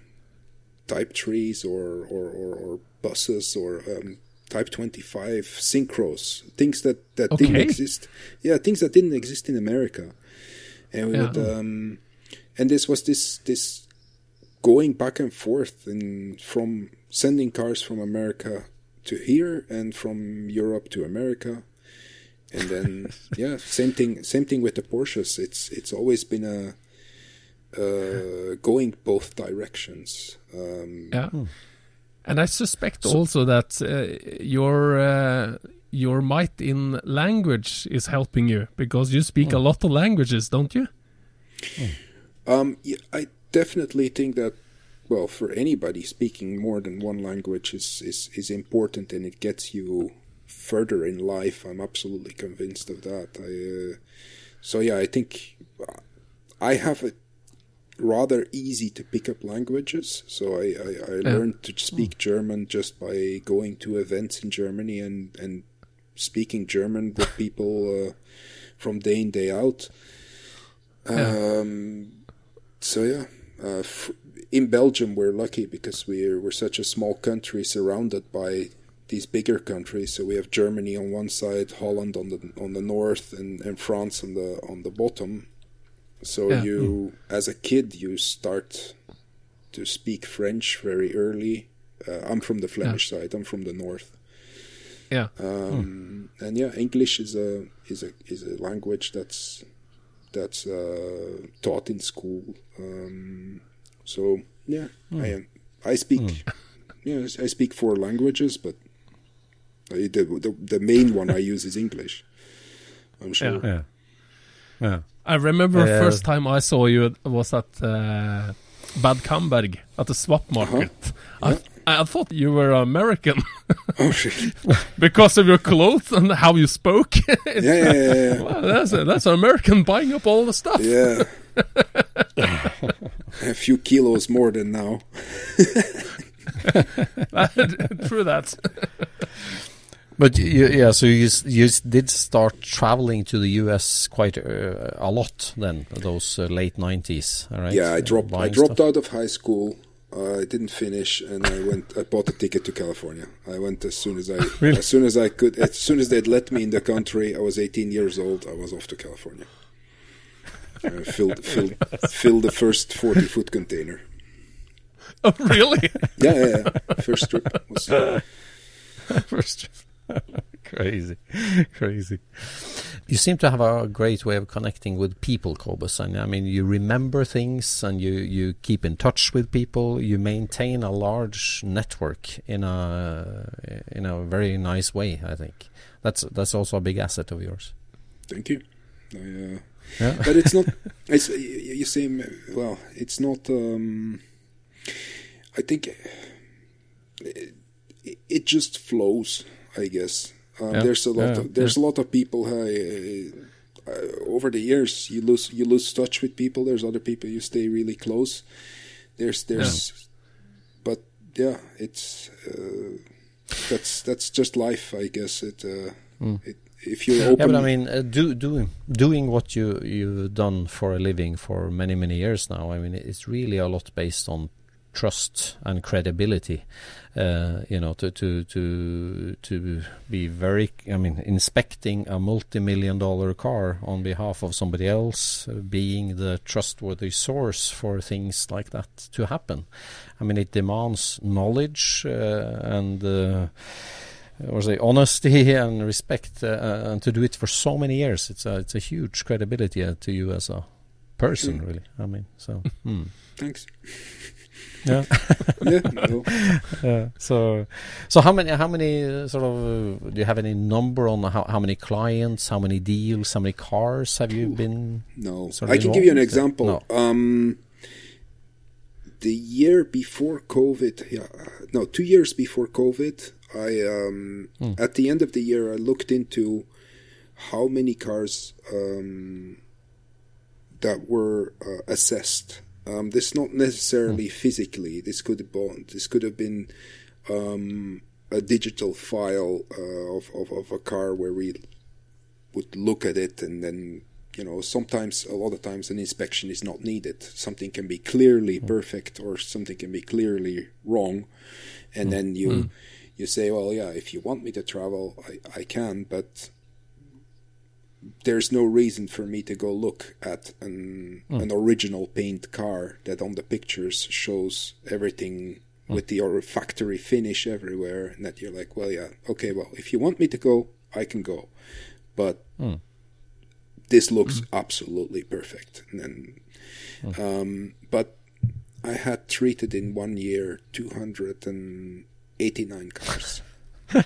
type threes or or, or, or buses or um, type 25 synchros things that that didn't exist yeah things that didn't exist in america and we Yeah. would um and this was this this going back and forth and from sending cars from america to here and from europe to america. And then yeah same thing same thing with the porsches. It's it's always been a uh, going both directions. Um, Yeah. And I suspect also that uh, your uh, your might in language is helping you because you speak a lot of languages, don't you? Um, yeah, I definitely think that, well, for anybody speaking more than one language is, is, is important and it gets you further in life. I'm absolutely convinced of that. I, uh, so yeah, I think I have it rather easy to pick up languages. So I, I, I learned to speak German just by going to events in Germany and, and speaking German with people uh, from day in, day out. Um, so yeah, uh, f- in Belgium we're lucky because we're we're such a small country surrounded by these bigger countries. So we have Germany on one side, Holland on the on the north, and, and France on the on the bottom. So Yeah. you, as a kid, you start to speak French very early. Uh, I'm from the Flemish side. I'm from the north. Yeah. Um, and yeah, English is a is a is a language that's that's uh, taught in school. Um, so yeah, I am. I speak. Yeah, I speak four languages, but the, the the main one I use is English. I'm sure. Yeah. Yeah. I remember Uh, first time I saw you was at uh, Bad Camberg at the swap market. I, I thought you were American Oh shit! because of your clothes and how you spoke. Yeah, yeah, yeah, yeah. wow, that's a, that's an American buying up all the stuff. Yeah. a few kilos more than now. True that. But you, yeah, so you you did start traveling to the U.S. quite uh, a lot then, those uh, late nineties, all right? Yeah, I Uh, dropped. I dropped stuff. out of high school. Uh, I didn't finish, and I went. I bought a ticket to California. I went as soon as I, as soon as I could, as soon as they'd let me in the country. I was 18 years old. I was off to California. I filled, filled, filled the first 40 foot container. Oh, really? Yeah, yeah, yeah. First trip was. First. Crazy, crazy. You seem to have a great way of connecting with people, Kobus. And I mean, you remember things, and you you keep in touch with people. You maintain a large network in a in a very nice way. I think that's that's also a big asset of yours. Thank you. I, uh, Yeah. but it's not. It's you you say well. It's not. Um, I think it, it just flows. I guess Um, Yeah. There's a lot. Yeah, of, there's a lot of people. Uh, uh, over the years, you lose you lose touch with people. There's other people you stay really close. There's there's, but yeah, it's uh, that's that's just life, I guess. It, uh, it if you Yeah, but I mean, uh, do, doing doing what you you've done for a living for many many years now. I mean, it's really a lot based on trust and credibility. Uh, you know, to to to to be very. I mean, inspecting a multi-million dollar car on behalf of somebody else, uh, being the trustworthy source for things like that to happen. I mean, it demands knowledge uh, and. Uh, or say honesty and respect, uh, and to do it for so many years, it's a it's a huge credibility uh, to you as a person, Mm. really. I mean, so hmm. thanks. Yeah, Yeah. So, so how many how many uh, sort of uh, do you have any number on how how many clients, how many deals, how many cars have you been? No, sort of I can give you an example. No. Um, the year before COVID, yeah, no, two years before COVID, I um, Hmm. at the end of the year I looked into how many cars um, that were uh, assessed. Um, this not necessarily physically. This could have been, this could have been um, a digital file uh, of, of of a car where we would look at it and then you know sometimes a lot of times an inspection is not needed. Something can be clearly perfect or something can be clearly wrong. And then you you say well yeah if you want me to travel i, I can but there's no reason for me to go look at an hmm. an original paint car that on the pictures shows everything hmm. with the or factory finish everywhere and that you're like well yeah okay well if you want me to go i can go. But hmm. this looks absolutely perfect. And then um, but i had treated in one year 289 cars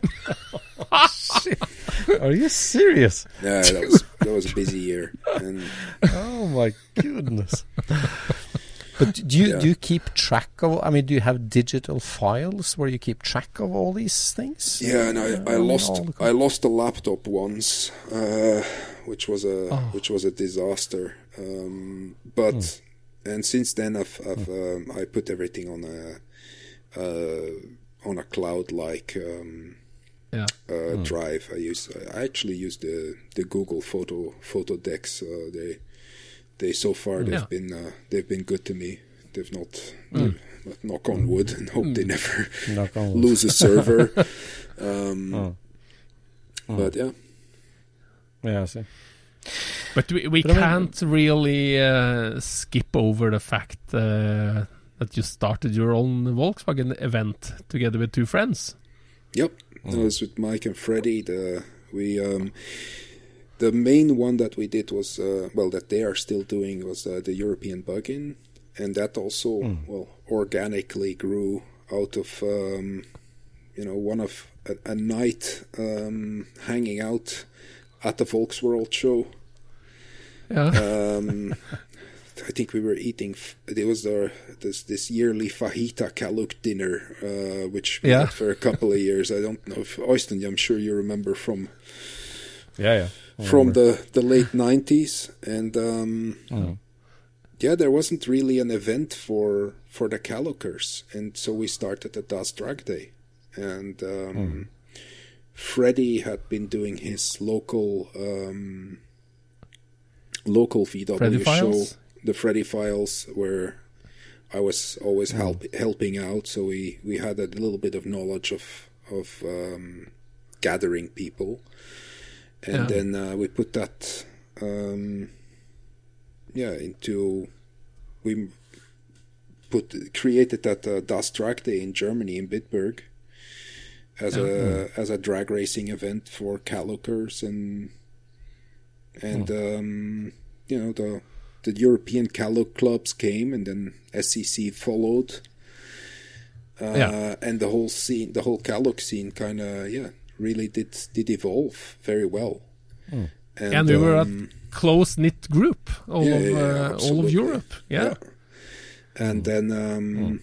Are you serious? yeah that was that was a busy year and Oh my goodness! but do you Yeah. do you keep track of? I mean, do you have digital files where you keep track of all these things? Yeah, and I, I lost I lost a laptop once, uh, which was a Oh. which was a disaster. Um, but Hmm. and since then I've, I've um, I put everything on a uh, on a cloud like um, Yeah. uh, Hmm. drive. I use I actually use the the Google photo photo decks. Uh, they they so far they've Yeah. been uh, they've been good to me. They've not. they've- Knock on wood and hope they never Knock on wood. lose a server. um, Oh. But yeah, Yeah, I see. But we, we But I mean- can't really uh, skip over the fact uh, that you started your own Volkswagen event together with two friends. Yep, that was with Mike and Freddie. The we um, the main one that we did was uh, well that they are still doing was uh, the European Bug-in, and that also well organically grew out of um, you know one of a, a night um, hanging out at the Volksworld show. Yeah. Um, I think we were eating. It was the this this yearly fajita Cal-look dinner, uh, which we Yeah. had for a couple of years. I don't know if Øystein, I'm sure you remember from Yeah, yeah. from the the late '90s, and um, yeah, there wasn't really an event for for the Cal-lookers, and so we started the Das Drag Day, and um, Freddie had been doing his local um, local VW Freddy show, Files? The Freddy Files, where I was always help, helping out. So we, we had a little bit of knowledge of of um, gathering people, and Yeah. then uh, we put that um, yeah into we put created that uh, Das Drag Day in Germany in Bitburg as a as a drag racing event for Cal-lookers and and um, you know the the European Cal-look clubs came and then SEC followed. Uh, Yeah. and the whole scene, the whole Cal-look scene, kind of yeah, really did did evolve very well. And, and we were a um, close knit group, all yeah, of yeah, yeah, uh, all of. Europe. Yeah. And then um,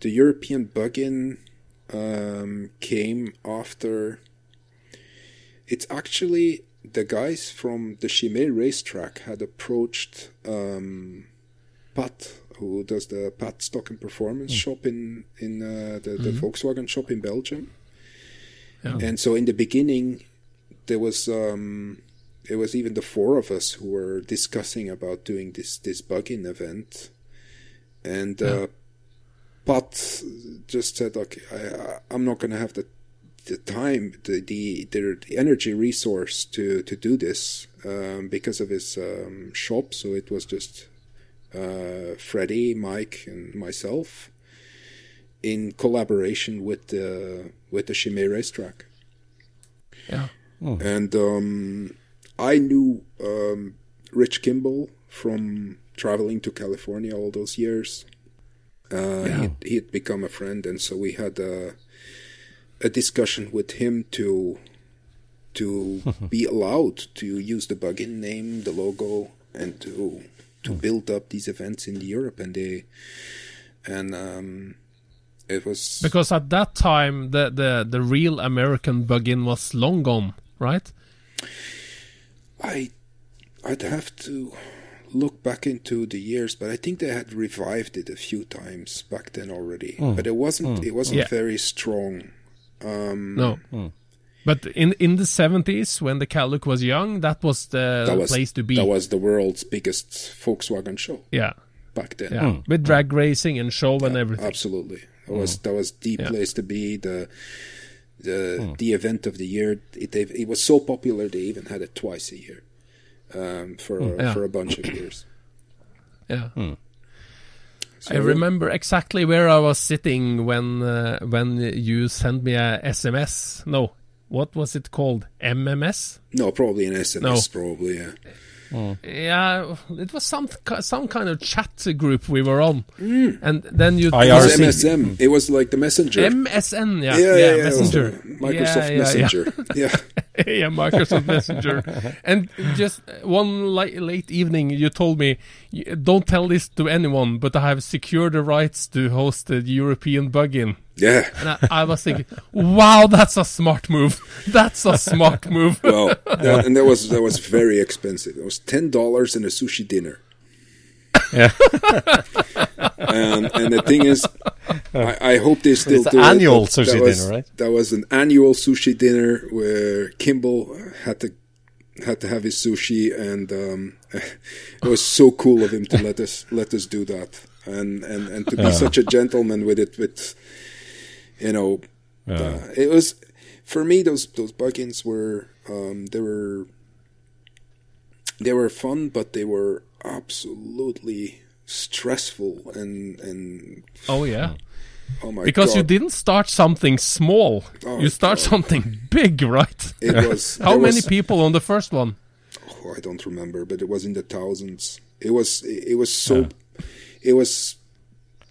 the European Bug-in um, came after it's actually the guys from the Chimay racetrack had approached um, Pat, who does the Pat Stock and Performance shop in in uh, the, the Volkswagen shop in Belgium. And so in the beginning, there was um, it was even the four of us who were discussing about doing this this bug-in event, and uh, Pat just said, "Okay, I, I, I'm not going to have the the time, the the, the, the energy resource to to do this um, because of his um, shop. So it was just uh, Freddie, Mike, and myself in collaboration with the with the Chimay racetrack. Yeah. And um, I knew um, Rich Kimball from traveling to California all those years. Uh, Yeah. he, he had become a friend, and so we had a, a discussion with him to to be allowed to use the bug-in name, the logo, and to to hmm. build up these events in Europe. And they and um, it was Because at that time, the the, the real American bug-in was long gone, right? I I'd have to look back into the years, but I think they had revived it a few times back then already. Hmm. But it wasn't hmm. it wasn't Yeah. very strong. Um, No. Hmm. But in in the seventies, when the Cal-look was young, that was the that was place to be. that was the world's biggest Volkswagen show yeah, back then. yeah, hmm. with hmm. drag racing and show and everything. Absolutely, that was that was the Yeah. place to be. The the the event of the year. It it was so popular they even had it twice a year um, for Yeah. for a bunch of years. Yeah. So I remember exactly where I was sitting when uh, when you sent me a SMS. No, what was it called? MMS? No, probably an SMS. No. Probably yeah. Yeah, it was some some kind of chat group we were on, Mm. and then you It was MSM. It was like the messenger. MSN, yeah, yeah, yeah, yeah, it Messenger, Microsoft Yeah, yeah, Messenger. Yeah. Yeah, Microsoft Messenger. And just uh, one li- late evening, you told me, "Don't tell this to anyone, but I have secured the rights to host the European bug-in." yeah. And I, I was thinking, "Wow, that's a smart move. That's a smart move." Well, that, and that was that was very expensive. It was ten dollars and a sushi dinner. Yeah. And and the thing is, I, I hope they still It's do an annual it. but sushi that was, dinner, right? That was an annual sushi dinner where Kimball had to had to have his sushi, and um, it was so cool of him to let us let us do that, and and and to be such a gentleman with it, with you know, uh, it was for me those those bug-ins were um, they were they were fun, but they were absolutely stressful and and Oh yeah, oh my because you didn't start something small. Oh, you start God. something big, right? it was How many was- people on the first one? oh, I don't remember, but it was in the thousands. It was it, it was so it was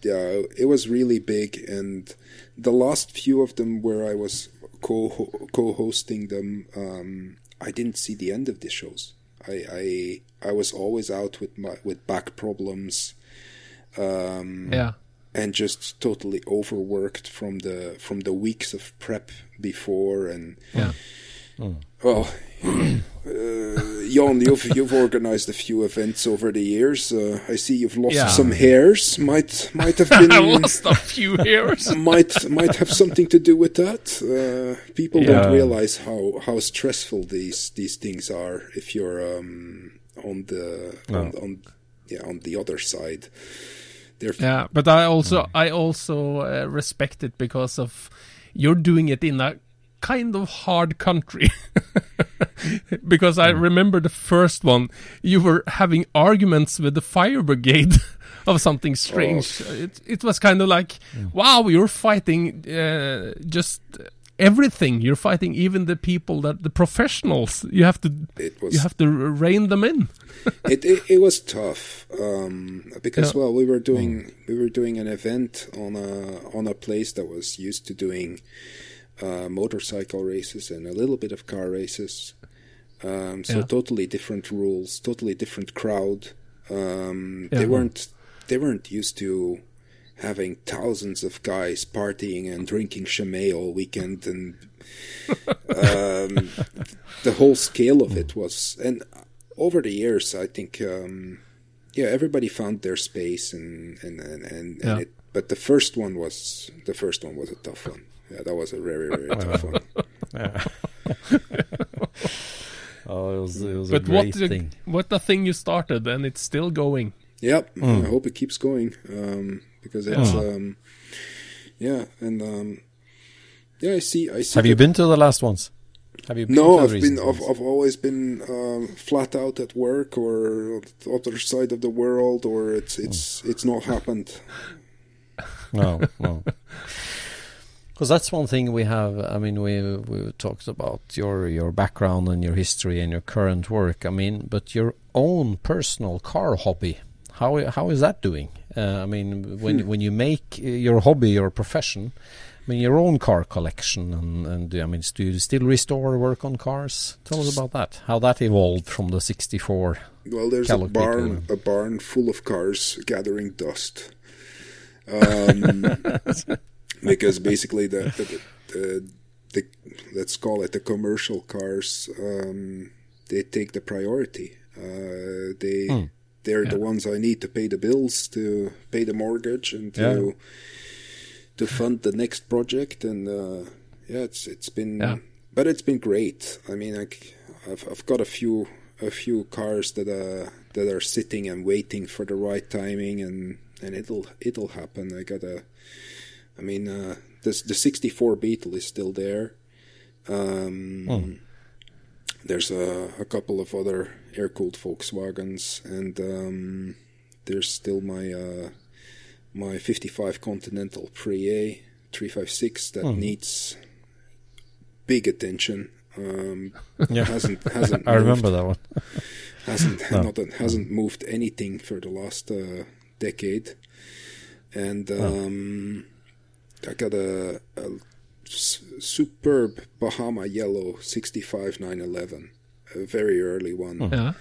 yeah it was really big, and the last few of them where I was co co-hosting them, um, I didn't see the end of the shows. I I I was always out with my with back problems. Um, Yeah. and just totally overworked from the from the weeks of prep before and Yeah. well uh, Jon you've you've organized a few events over the years uh, I see you've lost Yeah. some hairs might might have been lost a few hairs. might might have something to do with that uh, people Yeah. don't realize how how stressful these these things are if you're um, on the on, on yeah on the other side they're Yeah, but I also I also uh, respect it because of you're doing it in a kind of hard country. because I remember the first one, you were having arguments with the fire brigade of something strange. It it was kind of like, wow, you're fighting uh, just everything. You're fighting even the people that the professionals. You have to It was- you have to rein them in. it, it it was tough um, because Yeah. well we were doing we were doing an event on a on a place that was used to doing uh, motorcycle races and a little bit of car races. Um, so Yeah. totally different rules, totally different crowd. Um, They weren't they weren't used to having thousands of guys partying and drinking Chimay all weekend and um, the whole scale of it was, and over the years, I think, um, yeah, everybody found their space, and and and, and, Yeah. and it, but the first one was the first one was a tough one. Yeah, that was a very very tough one. Oh, it was, it was a But what great the, thing. what the thing you started and it's still going. Yep, Mm. I hope it keeps going um, because it's um, yeah, and um, yeah, I see. I see. Have you been to the last ones? Have you been No, I've been. I've. I've always been um, flat out at work or on the other side of the world, or it's it's it's not happened. No, no. Because that's one thing we have. I mean, we we talked about your your background and your history and your current work. I mean, but your own personal car hobby. How how is that doing? Uh, I mean, when Hmm. when you make uh, your hobby your profession, I mean your own car collection and and I mean, do you still restore work on cars? Tell us about that. How that evolved from the '64. Well, there's a barn, people. a barn full of cars gathering dust. Um, because basically the the, the the let's call it the commercial cars, um, they take the priority. Uh, they Hmm. they're the ones I need to pay the bills, to pay the mortgage, and to Yeah. to fund the next project. And uh, yeah, it's it's been Yeah. but it's been great. I mean, I, have I've got a few a few cars that uh that are sitting and waiting for the right timing, and and it'll it'll happen. I got a, I mean, uh, this the '64 Beetle is still there. Um, There's a, a couple of other air cooled Volkswagens, and um, there's still my uh, my '55 Continental Pre-A 356 that needs big attention. Um, Yeah. hasn't hasn't I remember that one. hasn't No. not, hasn't moved anything for the last uh, decade, and um, I got a superb Bahama yellow 65 911, a very early one, hmm. Yeah.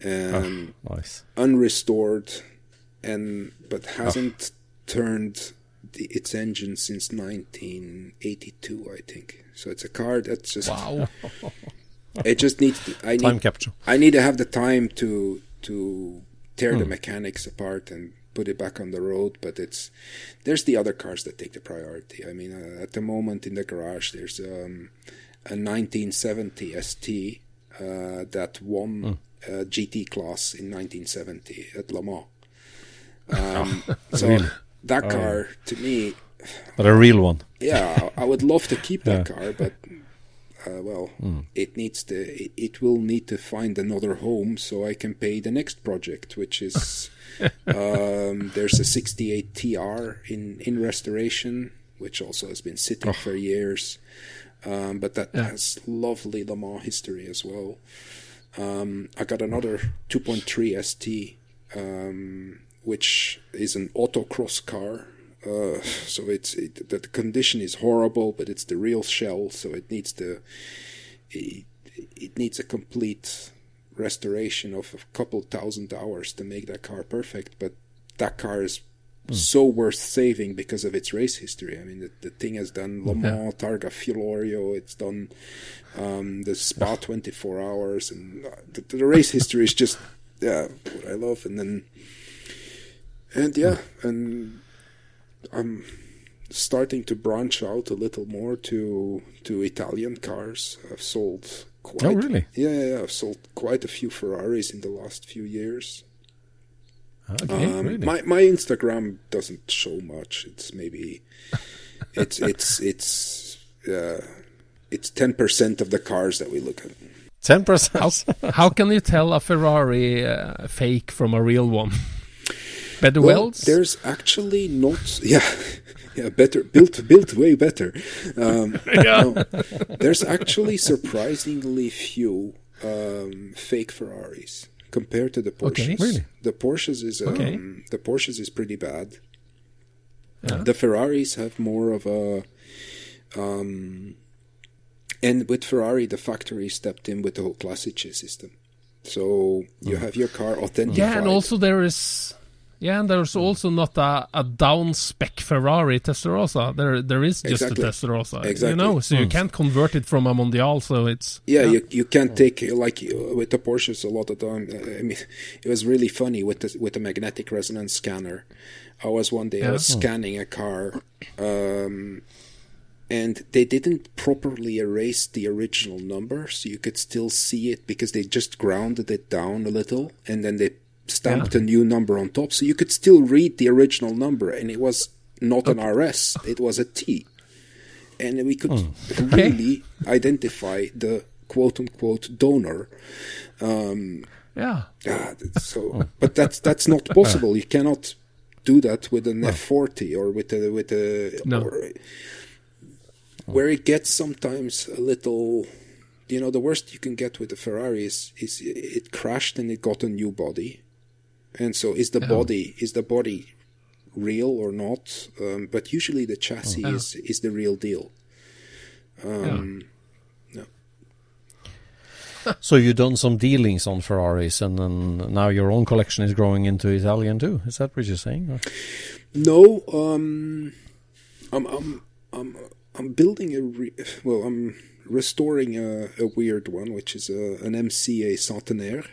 and ah, Nice. unrestored, and but ah. hasn't turned the, its engine since 1982, I think. So it's a car that's just Wow. it just needs to, I Time need capsule. I need to have the time to to tear Hmm. the mechanics apart and put it back on the road. But it's there's the other cars that take the priority. I mean, uh, at the moment in the garage, there's um, a 1970 ST uh, that won Hmm. uh, GT class in 1970 at Le Mans. Um, so Really? that Oh. car to me, But a real one. yeah, I I would love to keep that car, but uh, well, it needs to. It, it will need to find another home so I can pay the next project, which is um, there's a '68 TR in in restoration, which also has been sitting for years, um, but that has lovely Le Mans history as well. Um, I got another 2.3 ST, um, which is an autocross car. Uh, so it's it, the, condition is horrible, but it's the real shell, so it needs the it, it needs a complete restoration of a couple thousand hours to make that car perfect. But that car is so worth saving because of its race history. I mean, the, the thing has done Le Mans, Targa Florio, it's done um, the Spa 24 hours, and uh, the, the race history is just yeah what I love. And then and yeah, and I'm starting to branch out a little more to to Italian cars. I've sold quite Oh, really? yeah, yeah, yeah I've sold quite a few Ferraris in the last few years. Okay, Um, really. My my Instagram doesn't show much. It's maybe it's it's it's uh, it's ten percent of the cars that we look at. Ten percent. How, how can you tell a Ferrari uh, fake from a real one? Better Well, welds? there's actually not. Yeah, yeah, better built built way better. Um, no, there's actually surprisingly few um, fake Ferraris compared to the Porsches. Okay. Really? The Porsches is um, Okay. the Porsches is pretty bad. Yeah. The Ferraris have more of a. Um, and with Ferrari, the factory stepped in with the whole Classiche system. So you have your car authentified. Yeah, and also there is Yeah, and there's also not a, a down spec Ferrari Testarossa. There there is just Exactly. a Testarossa. You know, so you can't convert it from a Mondial. So it's Yeah, you you can't take like with the Porsches a lot of time. uh, I mean, it was really funny with the with the magnetic resonance scanner. I was one day I was scanning a car, um, and they didn't properly erase the original number, so you could still see it because they just grounded it down a little, and then they stamped a new number on top, so you could still read the original number, and it was not an RS, it was a T and we could really identify the quote unquote donor. Um, yeah. ah, that's so, but that's that's not possible. You cannot do that with an F40 or with a with a No. or, where it gets sometimes a little. You know, the worst you can get with a Ferrari is, is it crashed and it got a new body, and so is the body is the body real or not? Um, but usually the chassis Yeah. is is the real deal. Um, no. So you've done some dealings on Ferraris, and then now your own collection is growing into Italian too. Is that what you're saying? or- No, um, I'm I'm I'm I'm building a re- well, I'm restoring a, a weird one, which is a, an MCA Centenaire.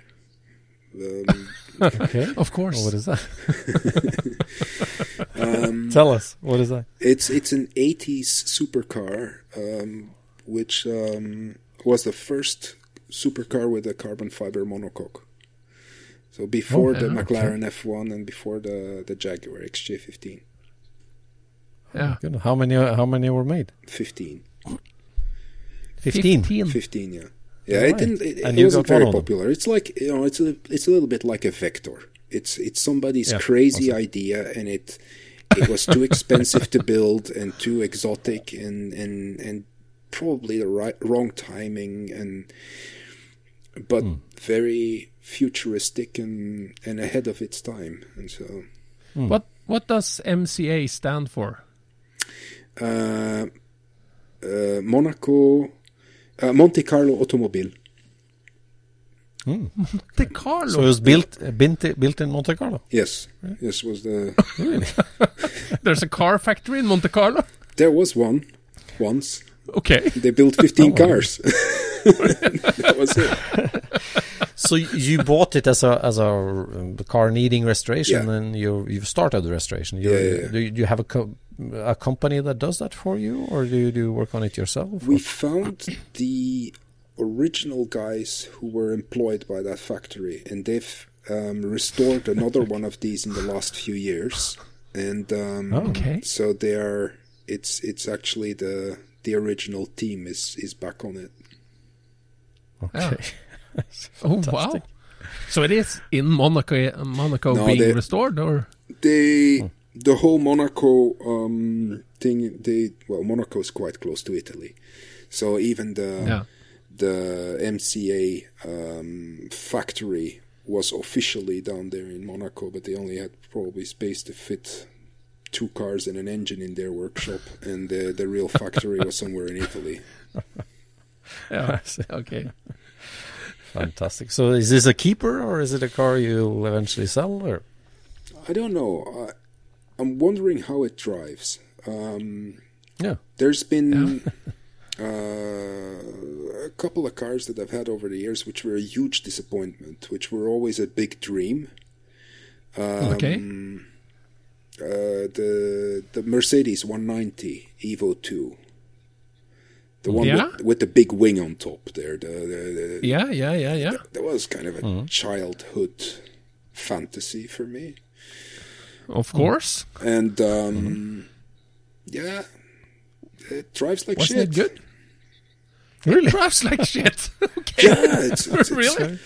Um, Okay. Of course. Oh, what is that? um, Tell us. What is that? it's it's an 80s supercar, um, which um, was the first supercar with a carbon fiber monocoque. So before the yeah, McLaren F1 and before the the Jaguar XJ15, Yeah. Good. How many? How many were made? 15. Fifteen. 15 yeah yeah Alright. it didn't it, And it you wasn't very popular it's like you know it's a it's a little bit like a vector it's it's somebody's Yeah, crazy awesome. idea and it it was too expensive to build and too exotic and and and probably the right wrong timing and but Hmm. very futuristic and and ahead of its time and so What what does MCA stand for? uh, uh, Monaco uh, Monte Carlo Automobile Monte Carlo. So it was built, uh, built, built in Monte Carlo. yes yes was the There's a car factory in Monte Carlo. There was one once. Okay. They built 15 cars. that was it. So you bought it as a as a um, car needing restoration, Yeah. and you you've started the restoration. You, Yeah, yeah, yeah. Do, you, you have a co- a company that does that for you, or do you do you work on it yourself? We or- found the original guys who were employed by that factory, and they've um, restored another one of these in the last few years. And um, Oh. Okay. so they are. It's it's actually the the original team is is back on it. okay. Oh wow. So it is in Monaco, Monaco No, being they- restored, or They the whole Monaco um, thing. They well, Monaco is quite close to Italy, so even the yeah. the MCA um, factory was officially down there in Monaco, but they only had probably space to fit two cars and an engine in their workshop, and the the real factory was somewhere in Italy. yeah. okay. Fantastic. So is this a keeper, or is it a car you'll eventually sell? Or I don't know. I'm wondering how it drives. Um, yeah, There's been uh, a couple of cars that I've had over the years which were a huge disappointment, which were always a big dream. Um, Okay. Uh, the the Mercedes 190 Evo 2, the one Yeah? with, with the big wing on top there. The, the, the Yeah, yeah, yeah, yeah. that was kind of a Mm-hmm. childhood fantasy for me. Of course. And um, yeah, it drives like Wasn't shit. it good? Really? It drives like shit. okay. Yeah, it's, it's, really?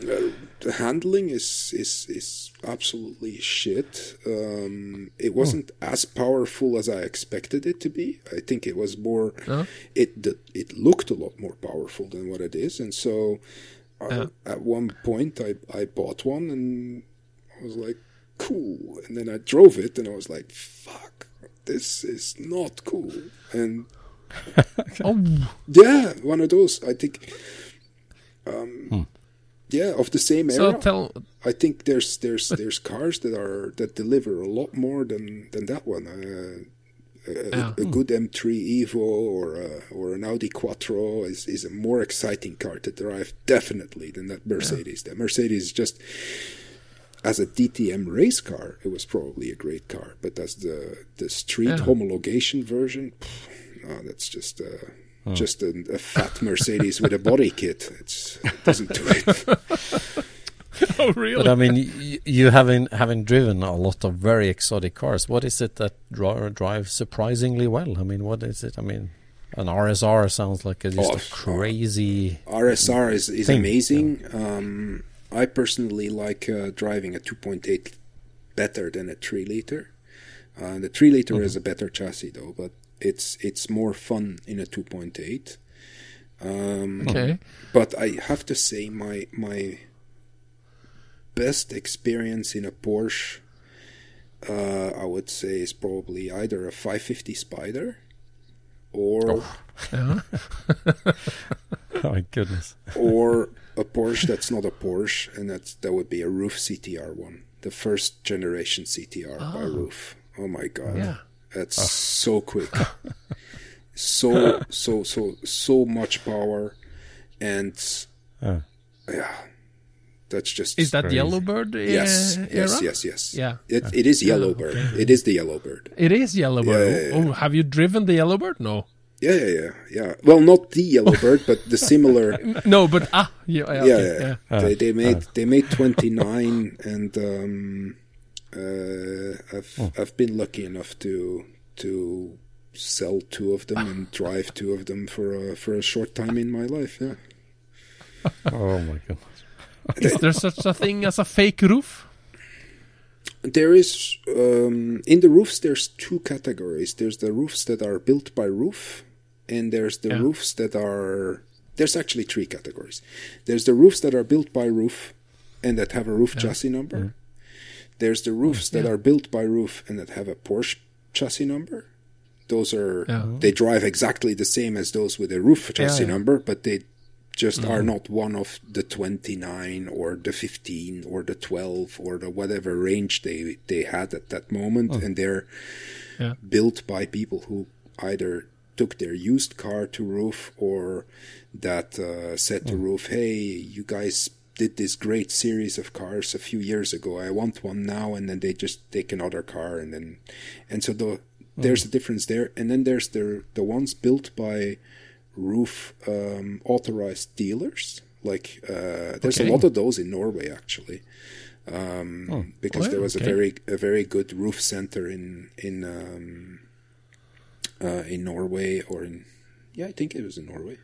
uh, the handling is is is absolutely shit. Um, it wasn't as powerful as I expected it to be. I think it was more. Uh-huh. It the, it looked a lot more powerful than what it is, and so uh, Yeah. at one point I I bought one and I was like, cool, and then I drove it and I was like, fuck, this is not cool, and Oh, yeah, one of those. I think. Um, yeah, of the same So era. tell I think there's there's there's cars that are that deliver a lot more than than that one. Uh, a, Yeah. a good M3 Evo or a, or an Audi Quattro is is a more exciting car to drive definitely than that Mercedes. That Mercedes just as a DTM race car, it was probably a great car, but as the the street Yeah. homologation version, pff, no, that's just uh, just a, a fat Mercedes with a body kit. It's, it doesn't do it. oh really? But I mean, you, you having having driven a lot of very exotic cars, what is it that dri- drives surprisingly well? I mean, what is it? I mean, an RSR sounds like a, just Oh, a crazy. RSR is, is thing, amazing. Um, I personally like uh, driving a 2.8 better than a 3 liter. Uh, the 3 liter Mm-hmm. is a better chassis though, but it's it's more fun in a 2.8. Um, Okay. But I have to say my my best experience in a Porsche, uh, I would say, is probably either a 550 Spider or Yeah. Oh my goodness! or a Porsche that's not a Porsche, and that's that would be a Ruf CTR one, the first generation CTR by Ruf. Oh my god, Yeah. that's so quick, so so so so much power, and Uh, yeah, that's just Is that crazy. Yellowbird? uh, yes, yes, yes, yes. Yeah. it, it is Yellowbird. It is the Yellowbird. It is Yellowbird. Yeah, yeah, yeah. Oh, have you driven the Yellowbird? No. Yeah, yeah, yeah, yeah. Well, not the yellow bird, but the similar. No, but ah, yeah, yeah, yeah, okay, yeah. yeah. They they made they made 29, and um, uh, I've I've been lucky enough to to sell two of them and drive two of them for a for a short time in my life. Yeah, oh my god! Is there such a thing as a fake Ruf? there is um, in the Rufs. There's two categories. There's the Rufs that are built by Ruf, and there's the Yeah. Rufs that are. There's actually three categories. There's the Rufs that are built by Ruf, and that have a Ruf chassis number. Mm-hmm. There's the Rufs that Yeah. are built by Ruf and that have a Porsche chassis number. Those are Yeah. Mm-hmm. they drive exactly the same as those with a Ruf chassis yeah. number, but they just are mm-hmm. not one of the 29 or the 15 or the 12 or the whatever range they they had at that moment mm. and they're Yeah. built by people who either took their used car to Ruf or that uh, said to Ruf hey you guys did this great series of cars a few years ago. I want one now. And then they just take another car and then and so the there's a difference there. And then there's the the ones built by Ruf um, authorized dealers. Like uh, there's Okay. a lot of those in norway actually. Um, because Oh, there was okay. a very a very good Ruf center in in um, uh, in Norway or in yeah I think it was in Norway.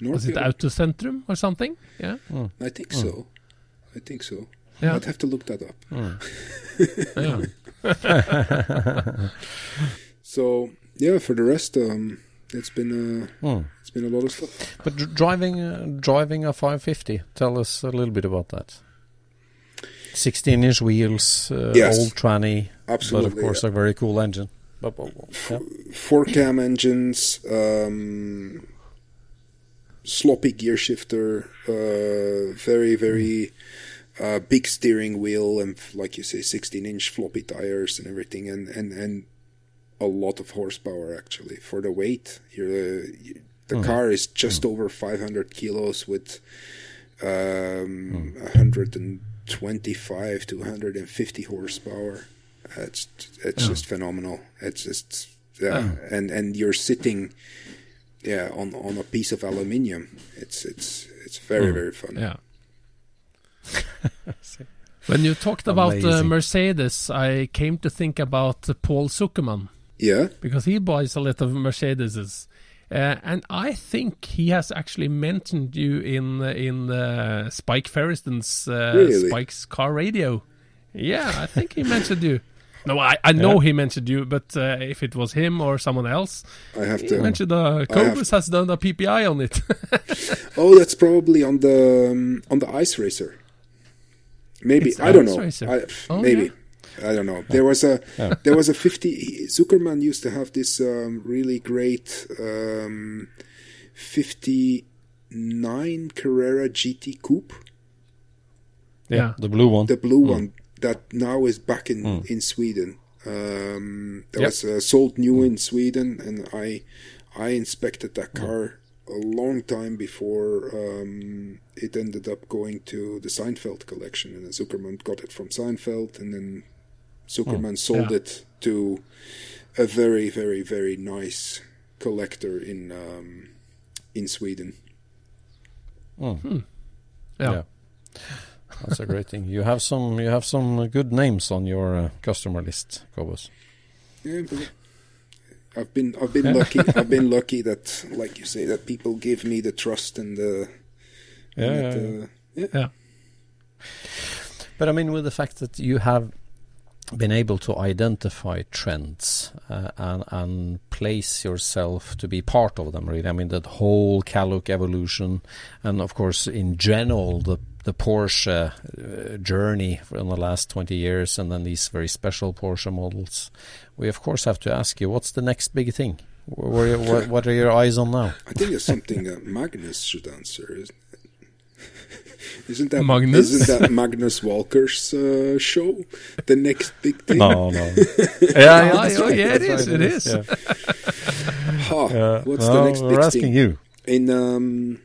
Was it Autocentrum or something? Yeah. I think so. I think so. Yeah. I'd have to look that up. yeah. So yeah, for the rest, um, it's been uh, it's been a lot of stuff. But dr- driving uh, driving a 550, tell us a little bit about that. 16 inch wheels, uh, Yes. old tranny, Absolutely, but of course yeah. a very cool engine. But, but, yeah. Four cam engines, um, sloppy gear shifter, uh, very very uh, big steering wheel, and like you say, 16 inch floppy tires and everything, and and and a lot of horsepower actually for the weight. You're, you, the car is just over 500 kilos with um, 125 to 150 horsepower. It's it's just phenomenal. It's just yeah, and and you're sitting yeah on on a piece of aluminium. It's it's it's very very fun. Yeah. when you talked about uh, Mercedes, I came to think about uh, Paul Zuckerman Yeah, because he buys a lot of Mercedeses. Uh, and I think he has actually mentioned you in uh, in uh, Spike Feresten's uh, Really? Spike's car radio. Yeah, I think he mentioned you. No, I, I know he mentioned you, but uh, if it was him or someone else, I have to. mention uh, have Kobus has done a PPI on it. Oh, that's probably on the um, on the ice racer. Maybe It's I don't know. I, Oh, maybe yeah. I don't know. There was a there was a fifty. Zuckerman used to have this um, really great um, fifty nine Carrera GT Coupe, Yeah. the blue one. the blue Mm. one that now is back in Mm. in Sweden. Um, that Yep. was uh, sold new in Sweden, and I I inspected that car a long time before um, it ended up going to the Seinfeld collection, and then Zuckerman got it from Seinfeld, and then Zuckerman sold Yeah. it to a very very very nice collector in um, in Sweden. Mm. Yeah. That's a great thing. You have some you have some good names on your uh, customer list, Kobus. Yeah, but I've been I've been lucky. I've been lucky that, like you say, that people give me the trust and the Yeah, and that, uh, yeah. Yeah. But I mean, with the fact that you have been able to identify trends uh, and and place yourself to be part of them, really. I mean, that whole Cal-look evolution, and of course, in general, the the Porsche uh, journey in the last 20 years, and then these very special Porsche models. We of course have to ask you, what's the next big thing? What, what are your eyes on now? I think it's something that Magnus should answer. Isn't, it? Isn't that Magnus? Isn't that Magnus Walker's uh, show? The next big thing. No, no. yeah, yeah, that's oh, right, yeah, it that's is, right, it is. Yeah. Ha, Yeah. what's No, the next big we're big asking thing? you. In um,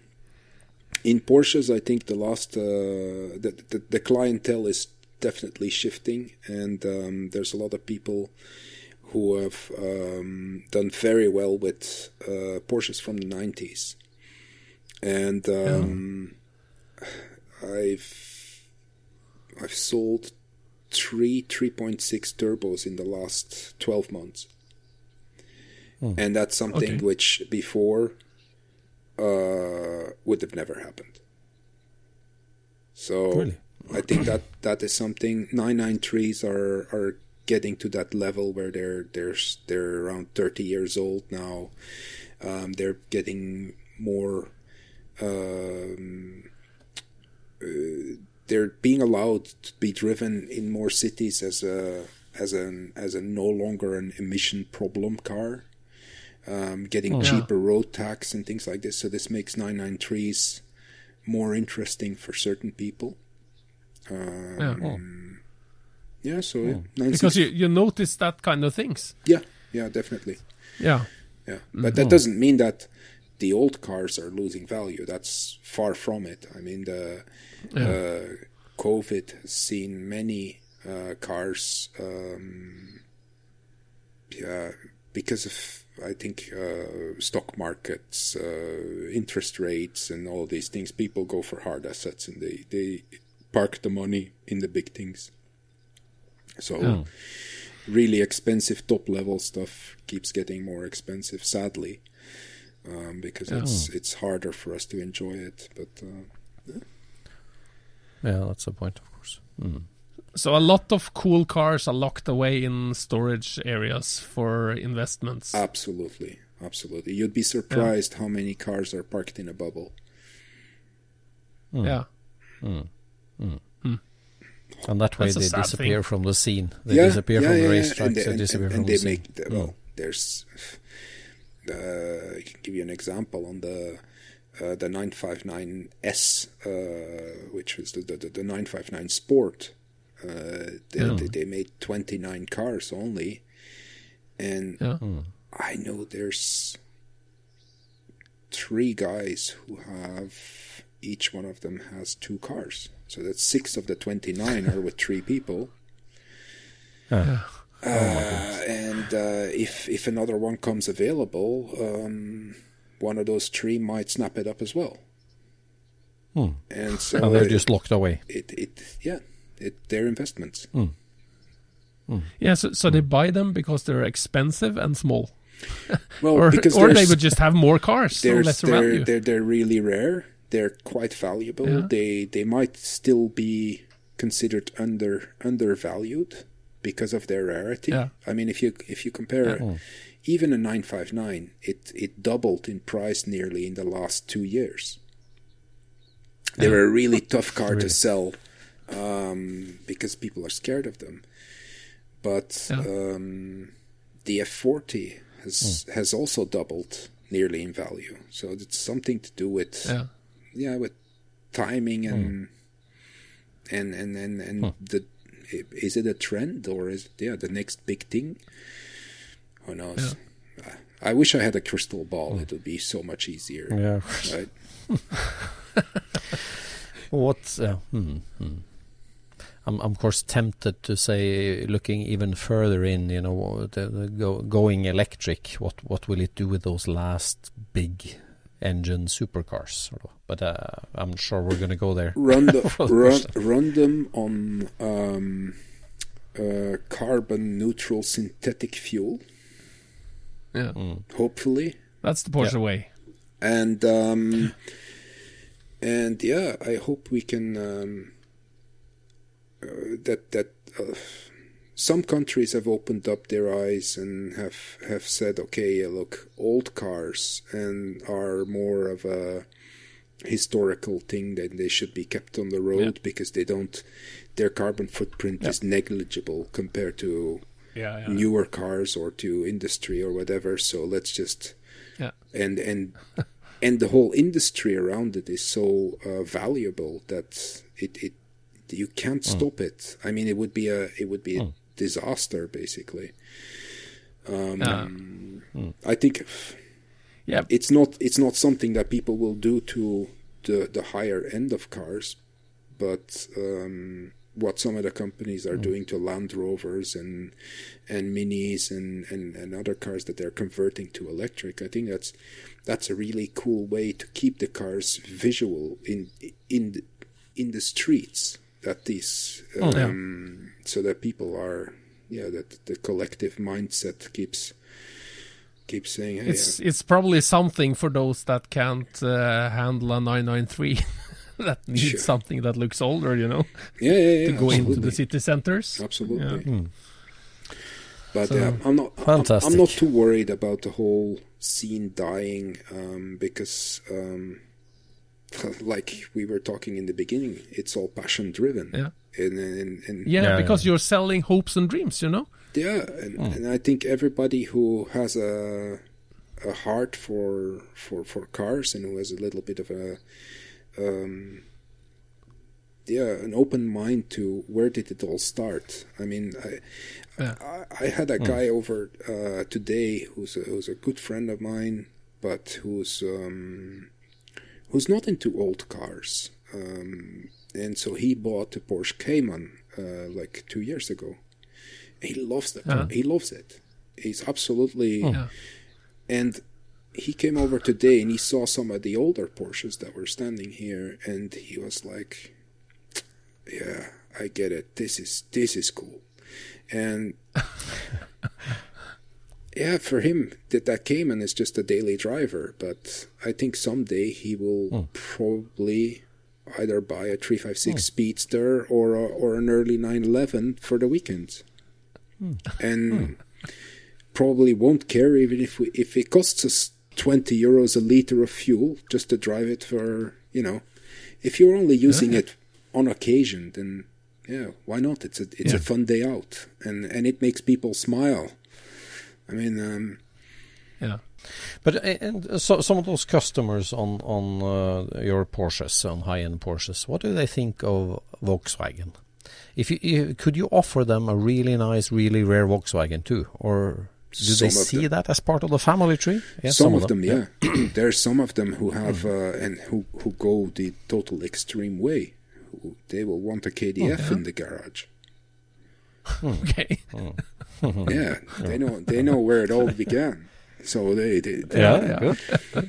in Porsches, I think the last uh, the, the the clientele is definitely shifting, and um, there's a lot of people who have um, done very well with uh, Porsches from the 90s, and um, I've I've sold three 3.6 turbos in the last 12 months. And that's something Okay. which before uh, would have never happened. So Really? I think that that is something 993s are are getting to that level where they're they're they're around 30 years old now. Um, they're getting more um, they're being allowed to be driven in more cities as a as an as a no longer an emission problem car. Um, getting Yeah. cheaper road tax and things like this. So this makes 993s more interesting for certain people. Um, yeah. so yeah, 96 Because you, you notice that kind of things. yeah, yeah, definitely. Yeah. Yeah, but that doesn't mean that the old cars are losing value. That's far from it. I mean, the uh, COVID has seen many uh, cars, um, yeah, because of I think uh, stock markets, uh, interest rates, and all these things. People go for hard assets, and they they park the money in the big things. So really expensive top level stuff keeps getting more expensive, sadly, um, because it's it's harder for us to enjoy it. But uh, Yeah, that's the point, of course. Mm. So a lot of cool cars are locked away in storage areas for investments. absolutely, absolutely, you'd be surprised how many cars are parked in a bubble. Yeah. And that way That's they disappear thing. from the scene. They yeah, disappear yeah, from the yeah. racetracks. and they, they, and, disappear and from they the scene. make the, well. There's I can give you an example on the uh, the 959S, uh, which was the the, the, the 959 Sport. Uh, they, Yeah. they, they made 29 cars only, and Yeah. I know there's three guys who have each one of them has two cars. So that's six of the 29 are with three people. Yeah. Uh, and uh, if if another one comes available, um, one of those three might snap it up as well. Hmm. And so And they're it, just locked away. it, it yeah, it they're investments. Yeah, so, so they buy them because they're expensive and small. Well, Or, because or they would just have more cars, they're, lesser they're, value. they're they're really rare. They're quite valuable. Yeah. They they might still be considered under undervalued because of their rarity. Yeah. I mean, if you if you compare even a 959, it it doubled in price nearly in the last two years. They were a really tough car to sell um, because people are scared of them. But Yeah. um, the F40 has has also doubled nearly in value. So it's something to do with yeah. yeah with timing and and and and, and the is it a trend or is yeah the next big thing? Who knows? I wish I had a crystal ball. It would be so much easier. Yeah. Right? What? Uh, hmm, hmm. I'm, I'm of course tempted to say, looking even further in, you know, the, the go, going electric. What what will it do with those last big engine supercars? Sort of. But uh, I'm sure we're going to go there. run, the, for run, first- run them on um, uh, carbon neutral synthetic fuel, Yeah, hopefully. that's the Porsche Yeah. way. And um, and yeah, I hope we can um, uh, that that uh, some countries have opened up their eyes and have have said, okay, look, old cars and are more of a historical thing that they should be kept on the road because they don't their carbon footprint is negligible compared to Yeah, yeah. newer cars or to industry or whatever. So let's just Yeah. and and and the whole industry around it is so uh, valuable that it it you can't stop it. I mean it would be a it would be a disaster basically. Um i think Yeah, it's not it's not something that people will do to the the higher end of cars, but um, what some of the companies are doing to Land Rovers and and Minis and, and, and other cars that they're converting to electric, I think that's that's a really cool way to keep the cars visual in in in the streets. That these um, so that people are yeah that the collective mindset keeps keeps saying hey it's it's probably something for those that can't uh, handle a 993 that needs Sure. something that looks older, you know, yeah yeah yeah to go into the city centers. Absolutely. Yeah. But So- yeah, I'm not. I'm, I'm not too worried about the whole scene dying um, because, um, like we were talking in the beginning, it's all passion driven. Yeah. And, and, and Yeah, Yeah, because yeah. you're selling hopes and dreams, you know. yeah, and, and I think everybody who has a a heart for for for cars and who has a little bit of a um, yeah an open mind to where did it all start. I mean, I Yeah. I, I had a guy over uh, today who's a, who's a good friend of mine, but who's um, who's not into old cars. Um, and so he bought a Porsche Cayman uh, like two years ago. He loves the car. Uh-huh. He loves it. He's absolutely. Yeah. And he came over today and he saw some of the older Porsches that were standing here, and he was like, "Yeah, I get it. This is this is cool." And yeah, for him, that that Cayman is just a daily driver. But I think someday he will hmm. probably either buy a 356 hmm. Speedster or a, or an early 911 for the weekend, hmm. and probably won't care even if we, if it costs us 20 euros a liter of fuel just to drive it for you know, if you're only using it on occasion, then yeah, why not? It's a it's a fun day out, and and it makes people smile. I mean, um, Yeah. But uh, and so, some of those customers on on uh, your Porsches, on high-end Porsches, what do they think of Volkswagen? If you, you could you offer them a really nice, really rare Volkswagen too, or do they Some of see them. that as part of the family tree? Yeah, some, of them, yeah. There are some of them who have uh, and who who go the total extreme way. They will want a KDF in the garage. Okay. Yeah, they know they know where it all began. So they, they, they Yeah, Yeah.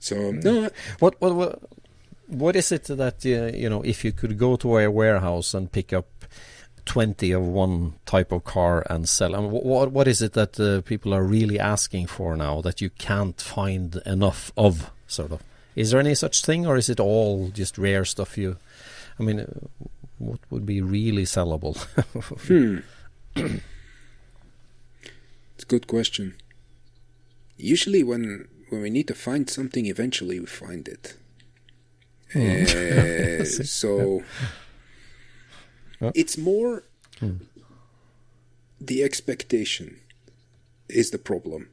so no, What what what what is it that uh, you know? If you could go to a warehouse and pick up twenty of one type of car and sell, and what what is it that uh, people are really asking for now that you can't find enough of? Sort of. Is there any such thing, or is it all just rare stuff? You, I mean, uh, what would be really sellable? Hmm. It's a good question. Usually, when when we need to find something, eventually we find it. Uh, so Yeah. it's more the expectation is the problem.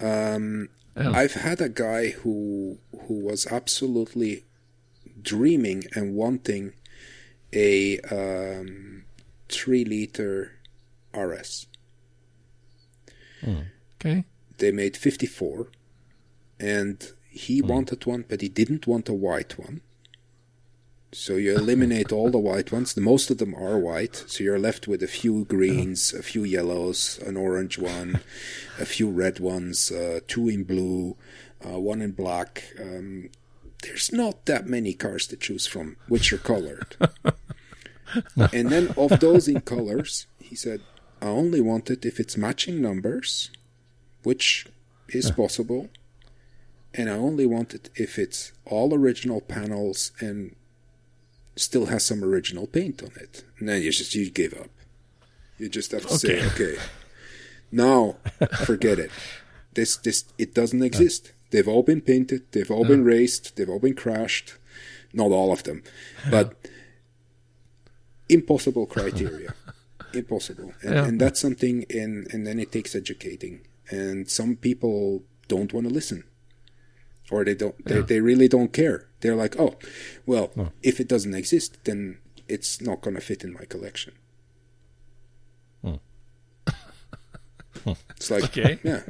Um, Yeah. I've had a guy who who was absolutely dreaming and wanting a um, three liter RS. Okay. They made 54, and he wanted one, but he didn't want a white one. So you eliminate all the white ones. The most of them are white, so you're left with a few greens, a few yellows, an orange one, a few red ones, uh, two in blue, uh, one in black. Um, there's not that many cars to choose from, which are colored. and then of those in colors, he said, I only want it if it's matching numbers, which is possible. And I only want it if it's all original panels and still has some original paint on it. And then you just you give up. You just have to say, okay, now forget it. This this it doesn't exist. They've all been painted. They've all been raced. They've all been crashed. Not all of them, but impossible criteria. impossible, and, Yeah. and that's something. And and then it takes educating. And some people don't want to listen, or they don't. They, they really don't care. They're like, oh, well, if it doesn't exist, then it's not going to fit in my collection. It's like, Okay. yeah.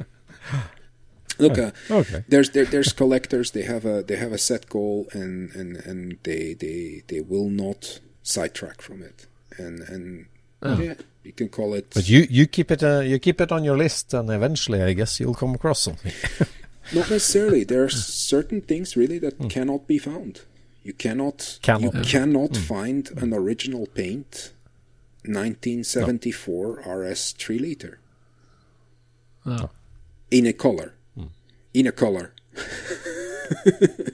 Look, uh, Okay. there's there, there's collectors. They have a they have a set goal, and and and they they they will not sidetrack from it. And and yeah, you can call it. But you you keep it uh, you keep it on your list, and eventually, I guess you'll come across something. Not necessarily. There are certain things really that cannot be found. You cannot, Cannot. you cannot find an original paint 1974 RS 3 liter Oh. in a color. In a color.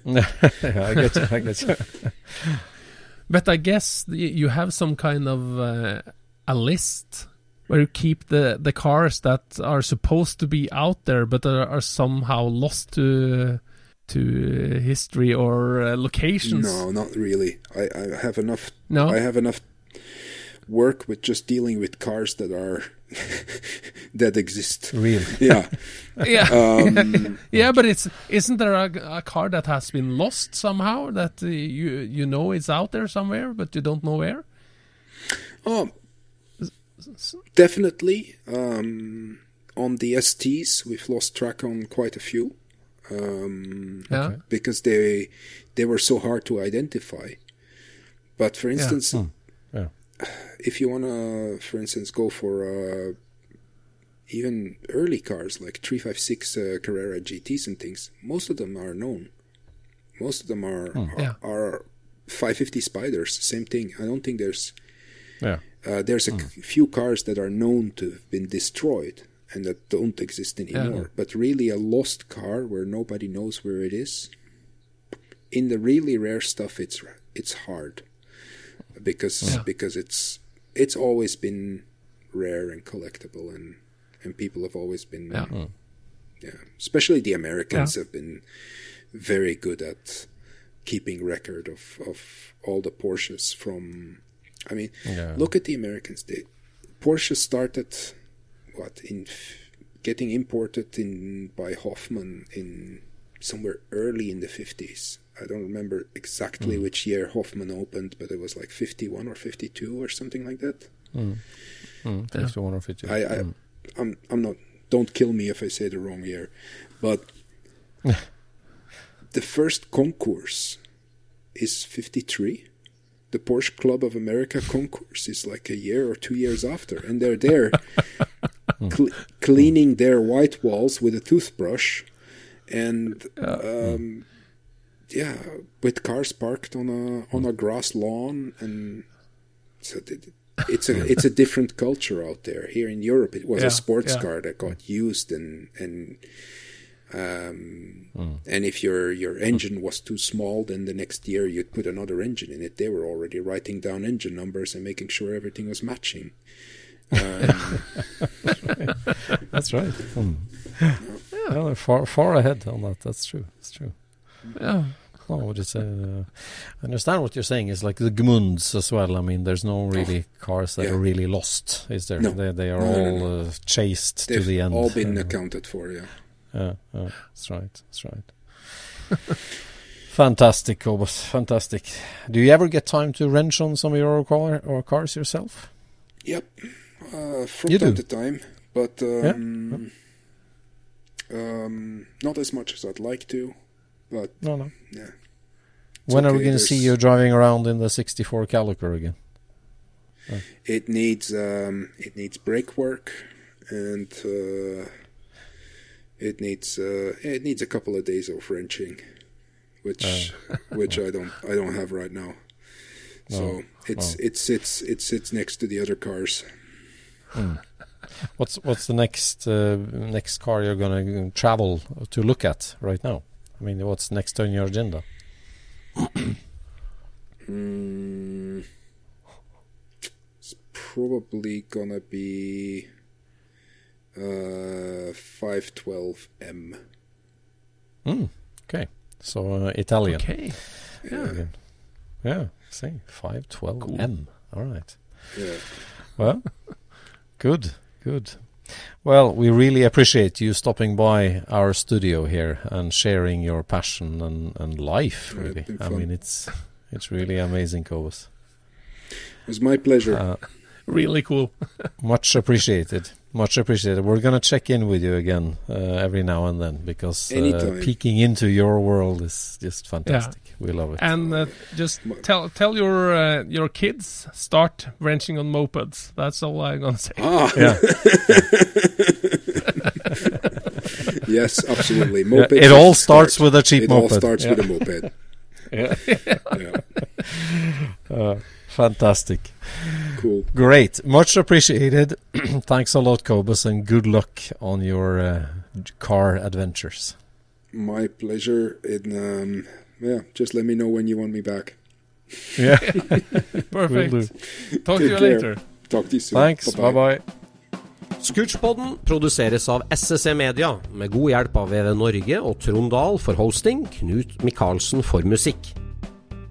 I get you. I get you. But I guess you have some kind of uh, a list where you keep the, the cars that are supposed to be out there but are, are somehow lost to to history or uh, locations. No, not really. I, I have enough. No? I have enough work with just dealing with cars that are that exist. Real. Yeah. Yeah, Um, yeah, but it's isn't there a, a car that has been lost somehow that uh, you you know it's out there somewhere but you don't know where? Oh, definitely. Um, on the STs, we've lost track on quite a few um, Yeah. because they they were so hard to identify. But for instance, Yeah. if you wanna, for instance, go for uh, even early cars like 356 uh, Carrera GTs and things, most of them are known. Most of them are are, Yeah. are 550 Spiders. Same thing. I don't think there's Yeah. Uh, there's a c- few cars that are known to have been destroyed and that don't exist anymore. But really, a lost car where nobody knows where it is. In the really rare stuff, it's it's hard because Yeah. because it's it's always been rare and collectible, and and people have always been Yeah. yeah. Especially the Americans Yeah. have been very good at keeping record of, of all the Porsches from. I mean, Yeah. look at the Americans. They, Porsche started what in f- getting imported in by Hoffman in somewhere early in the fifties. I don't remember exactly hmm. which year Hoffman opened, but it was like fifty one or fifty two or something like that. Hmm. Mm, thanks to one of it. I, I hmm. I'm I'm not. Don't kill me if I say the wrong year, but the first concourse is 53. The Porsche Club of America concourse is like a year or two years after, and they're there cle cleaning their white walls with a toothbrush, and um, yeah, with cars parked on a on a grass lawn, and so it, it's a it's a different culture out there. Here in Europe, it was Yeah, a sports yeah. car that got used, and and um, Hmm. and if your your engine was too small, then the next year you'd put another engine in it. They were already writing down engine numbers and making sure everything was matching. Um, That's right. Mm. Yeah, they're far far ahead on that. That's true. That's true. Yeah. Oh, what is uh, I understand what you're saying. Is like the Gmunds as well. I mean, there's no really cars that Yeah. are really lost, is there? No. They, they are No, no, all no. Uh, chased they've to the end. all been Uh, accounted for. Yeah. Yeah, yeah, that's right. That's right. Fantastic, Kobus. Fantastic. Do you ever get time to wrench on some of your car or cars yourself? Yep, uh, from You time do? to time, but um, um, not as much as I'd like to. But No, no. yeah, when are we going to see you driving around in the 64 Caliber again? it needs um, it needs brake work, and uh, it needs uh, it needs a couple of days of wrenching, which which I don't I don't have right now. So it's it sits it sits next to the other cars. What's what's the next uh, next car you're going to travel to look at right now? I mean, what's next on your agenda? Mm, it's probably gonna be uh, 512M. Hmm. Okay, so uh, Italian. Okay. Again. Yeah. See, five twelve M. All right. Yeah. Well, good, good. Well, we really appreciate you stopping by our studio here and sharing your passion and, and life. Really, been I mean, it's it's really amazing, Kobus. It was my pleasure. Uh, Really cool. much appreciated. Much appreciated. We're gonna check in with you again uh, every now and then because uh, peeking into your world is just fantastic. We love it. And uh, just tell tell your uh, your kids start wrenching on mopeds. That's all I'm gonna say. ah, yeah. yes, absolutely. Yeah, Mopeds it all starts start. with a cheap it all starts Yeah. with a moped. Yeah. Yeah, Uh, fantastic. cool. Great. Much appreciated. Thanks a lot, Kobus, and good luck on your uh, car adventures. My pleasure. And um, yeah, just let me know when you want me back. Yeah. Perfect. Will do. Talk to you care. later. Talk to you soon. Thanks. Bye bye. Scoochpodden produseres av SSC Media, med god hjelp av VV Norge og Trond Dahl for hosting, Knut Micaelsen for musikk.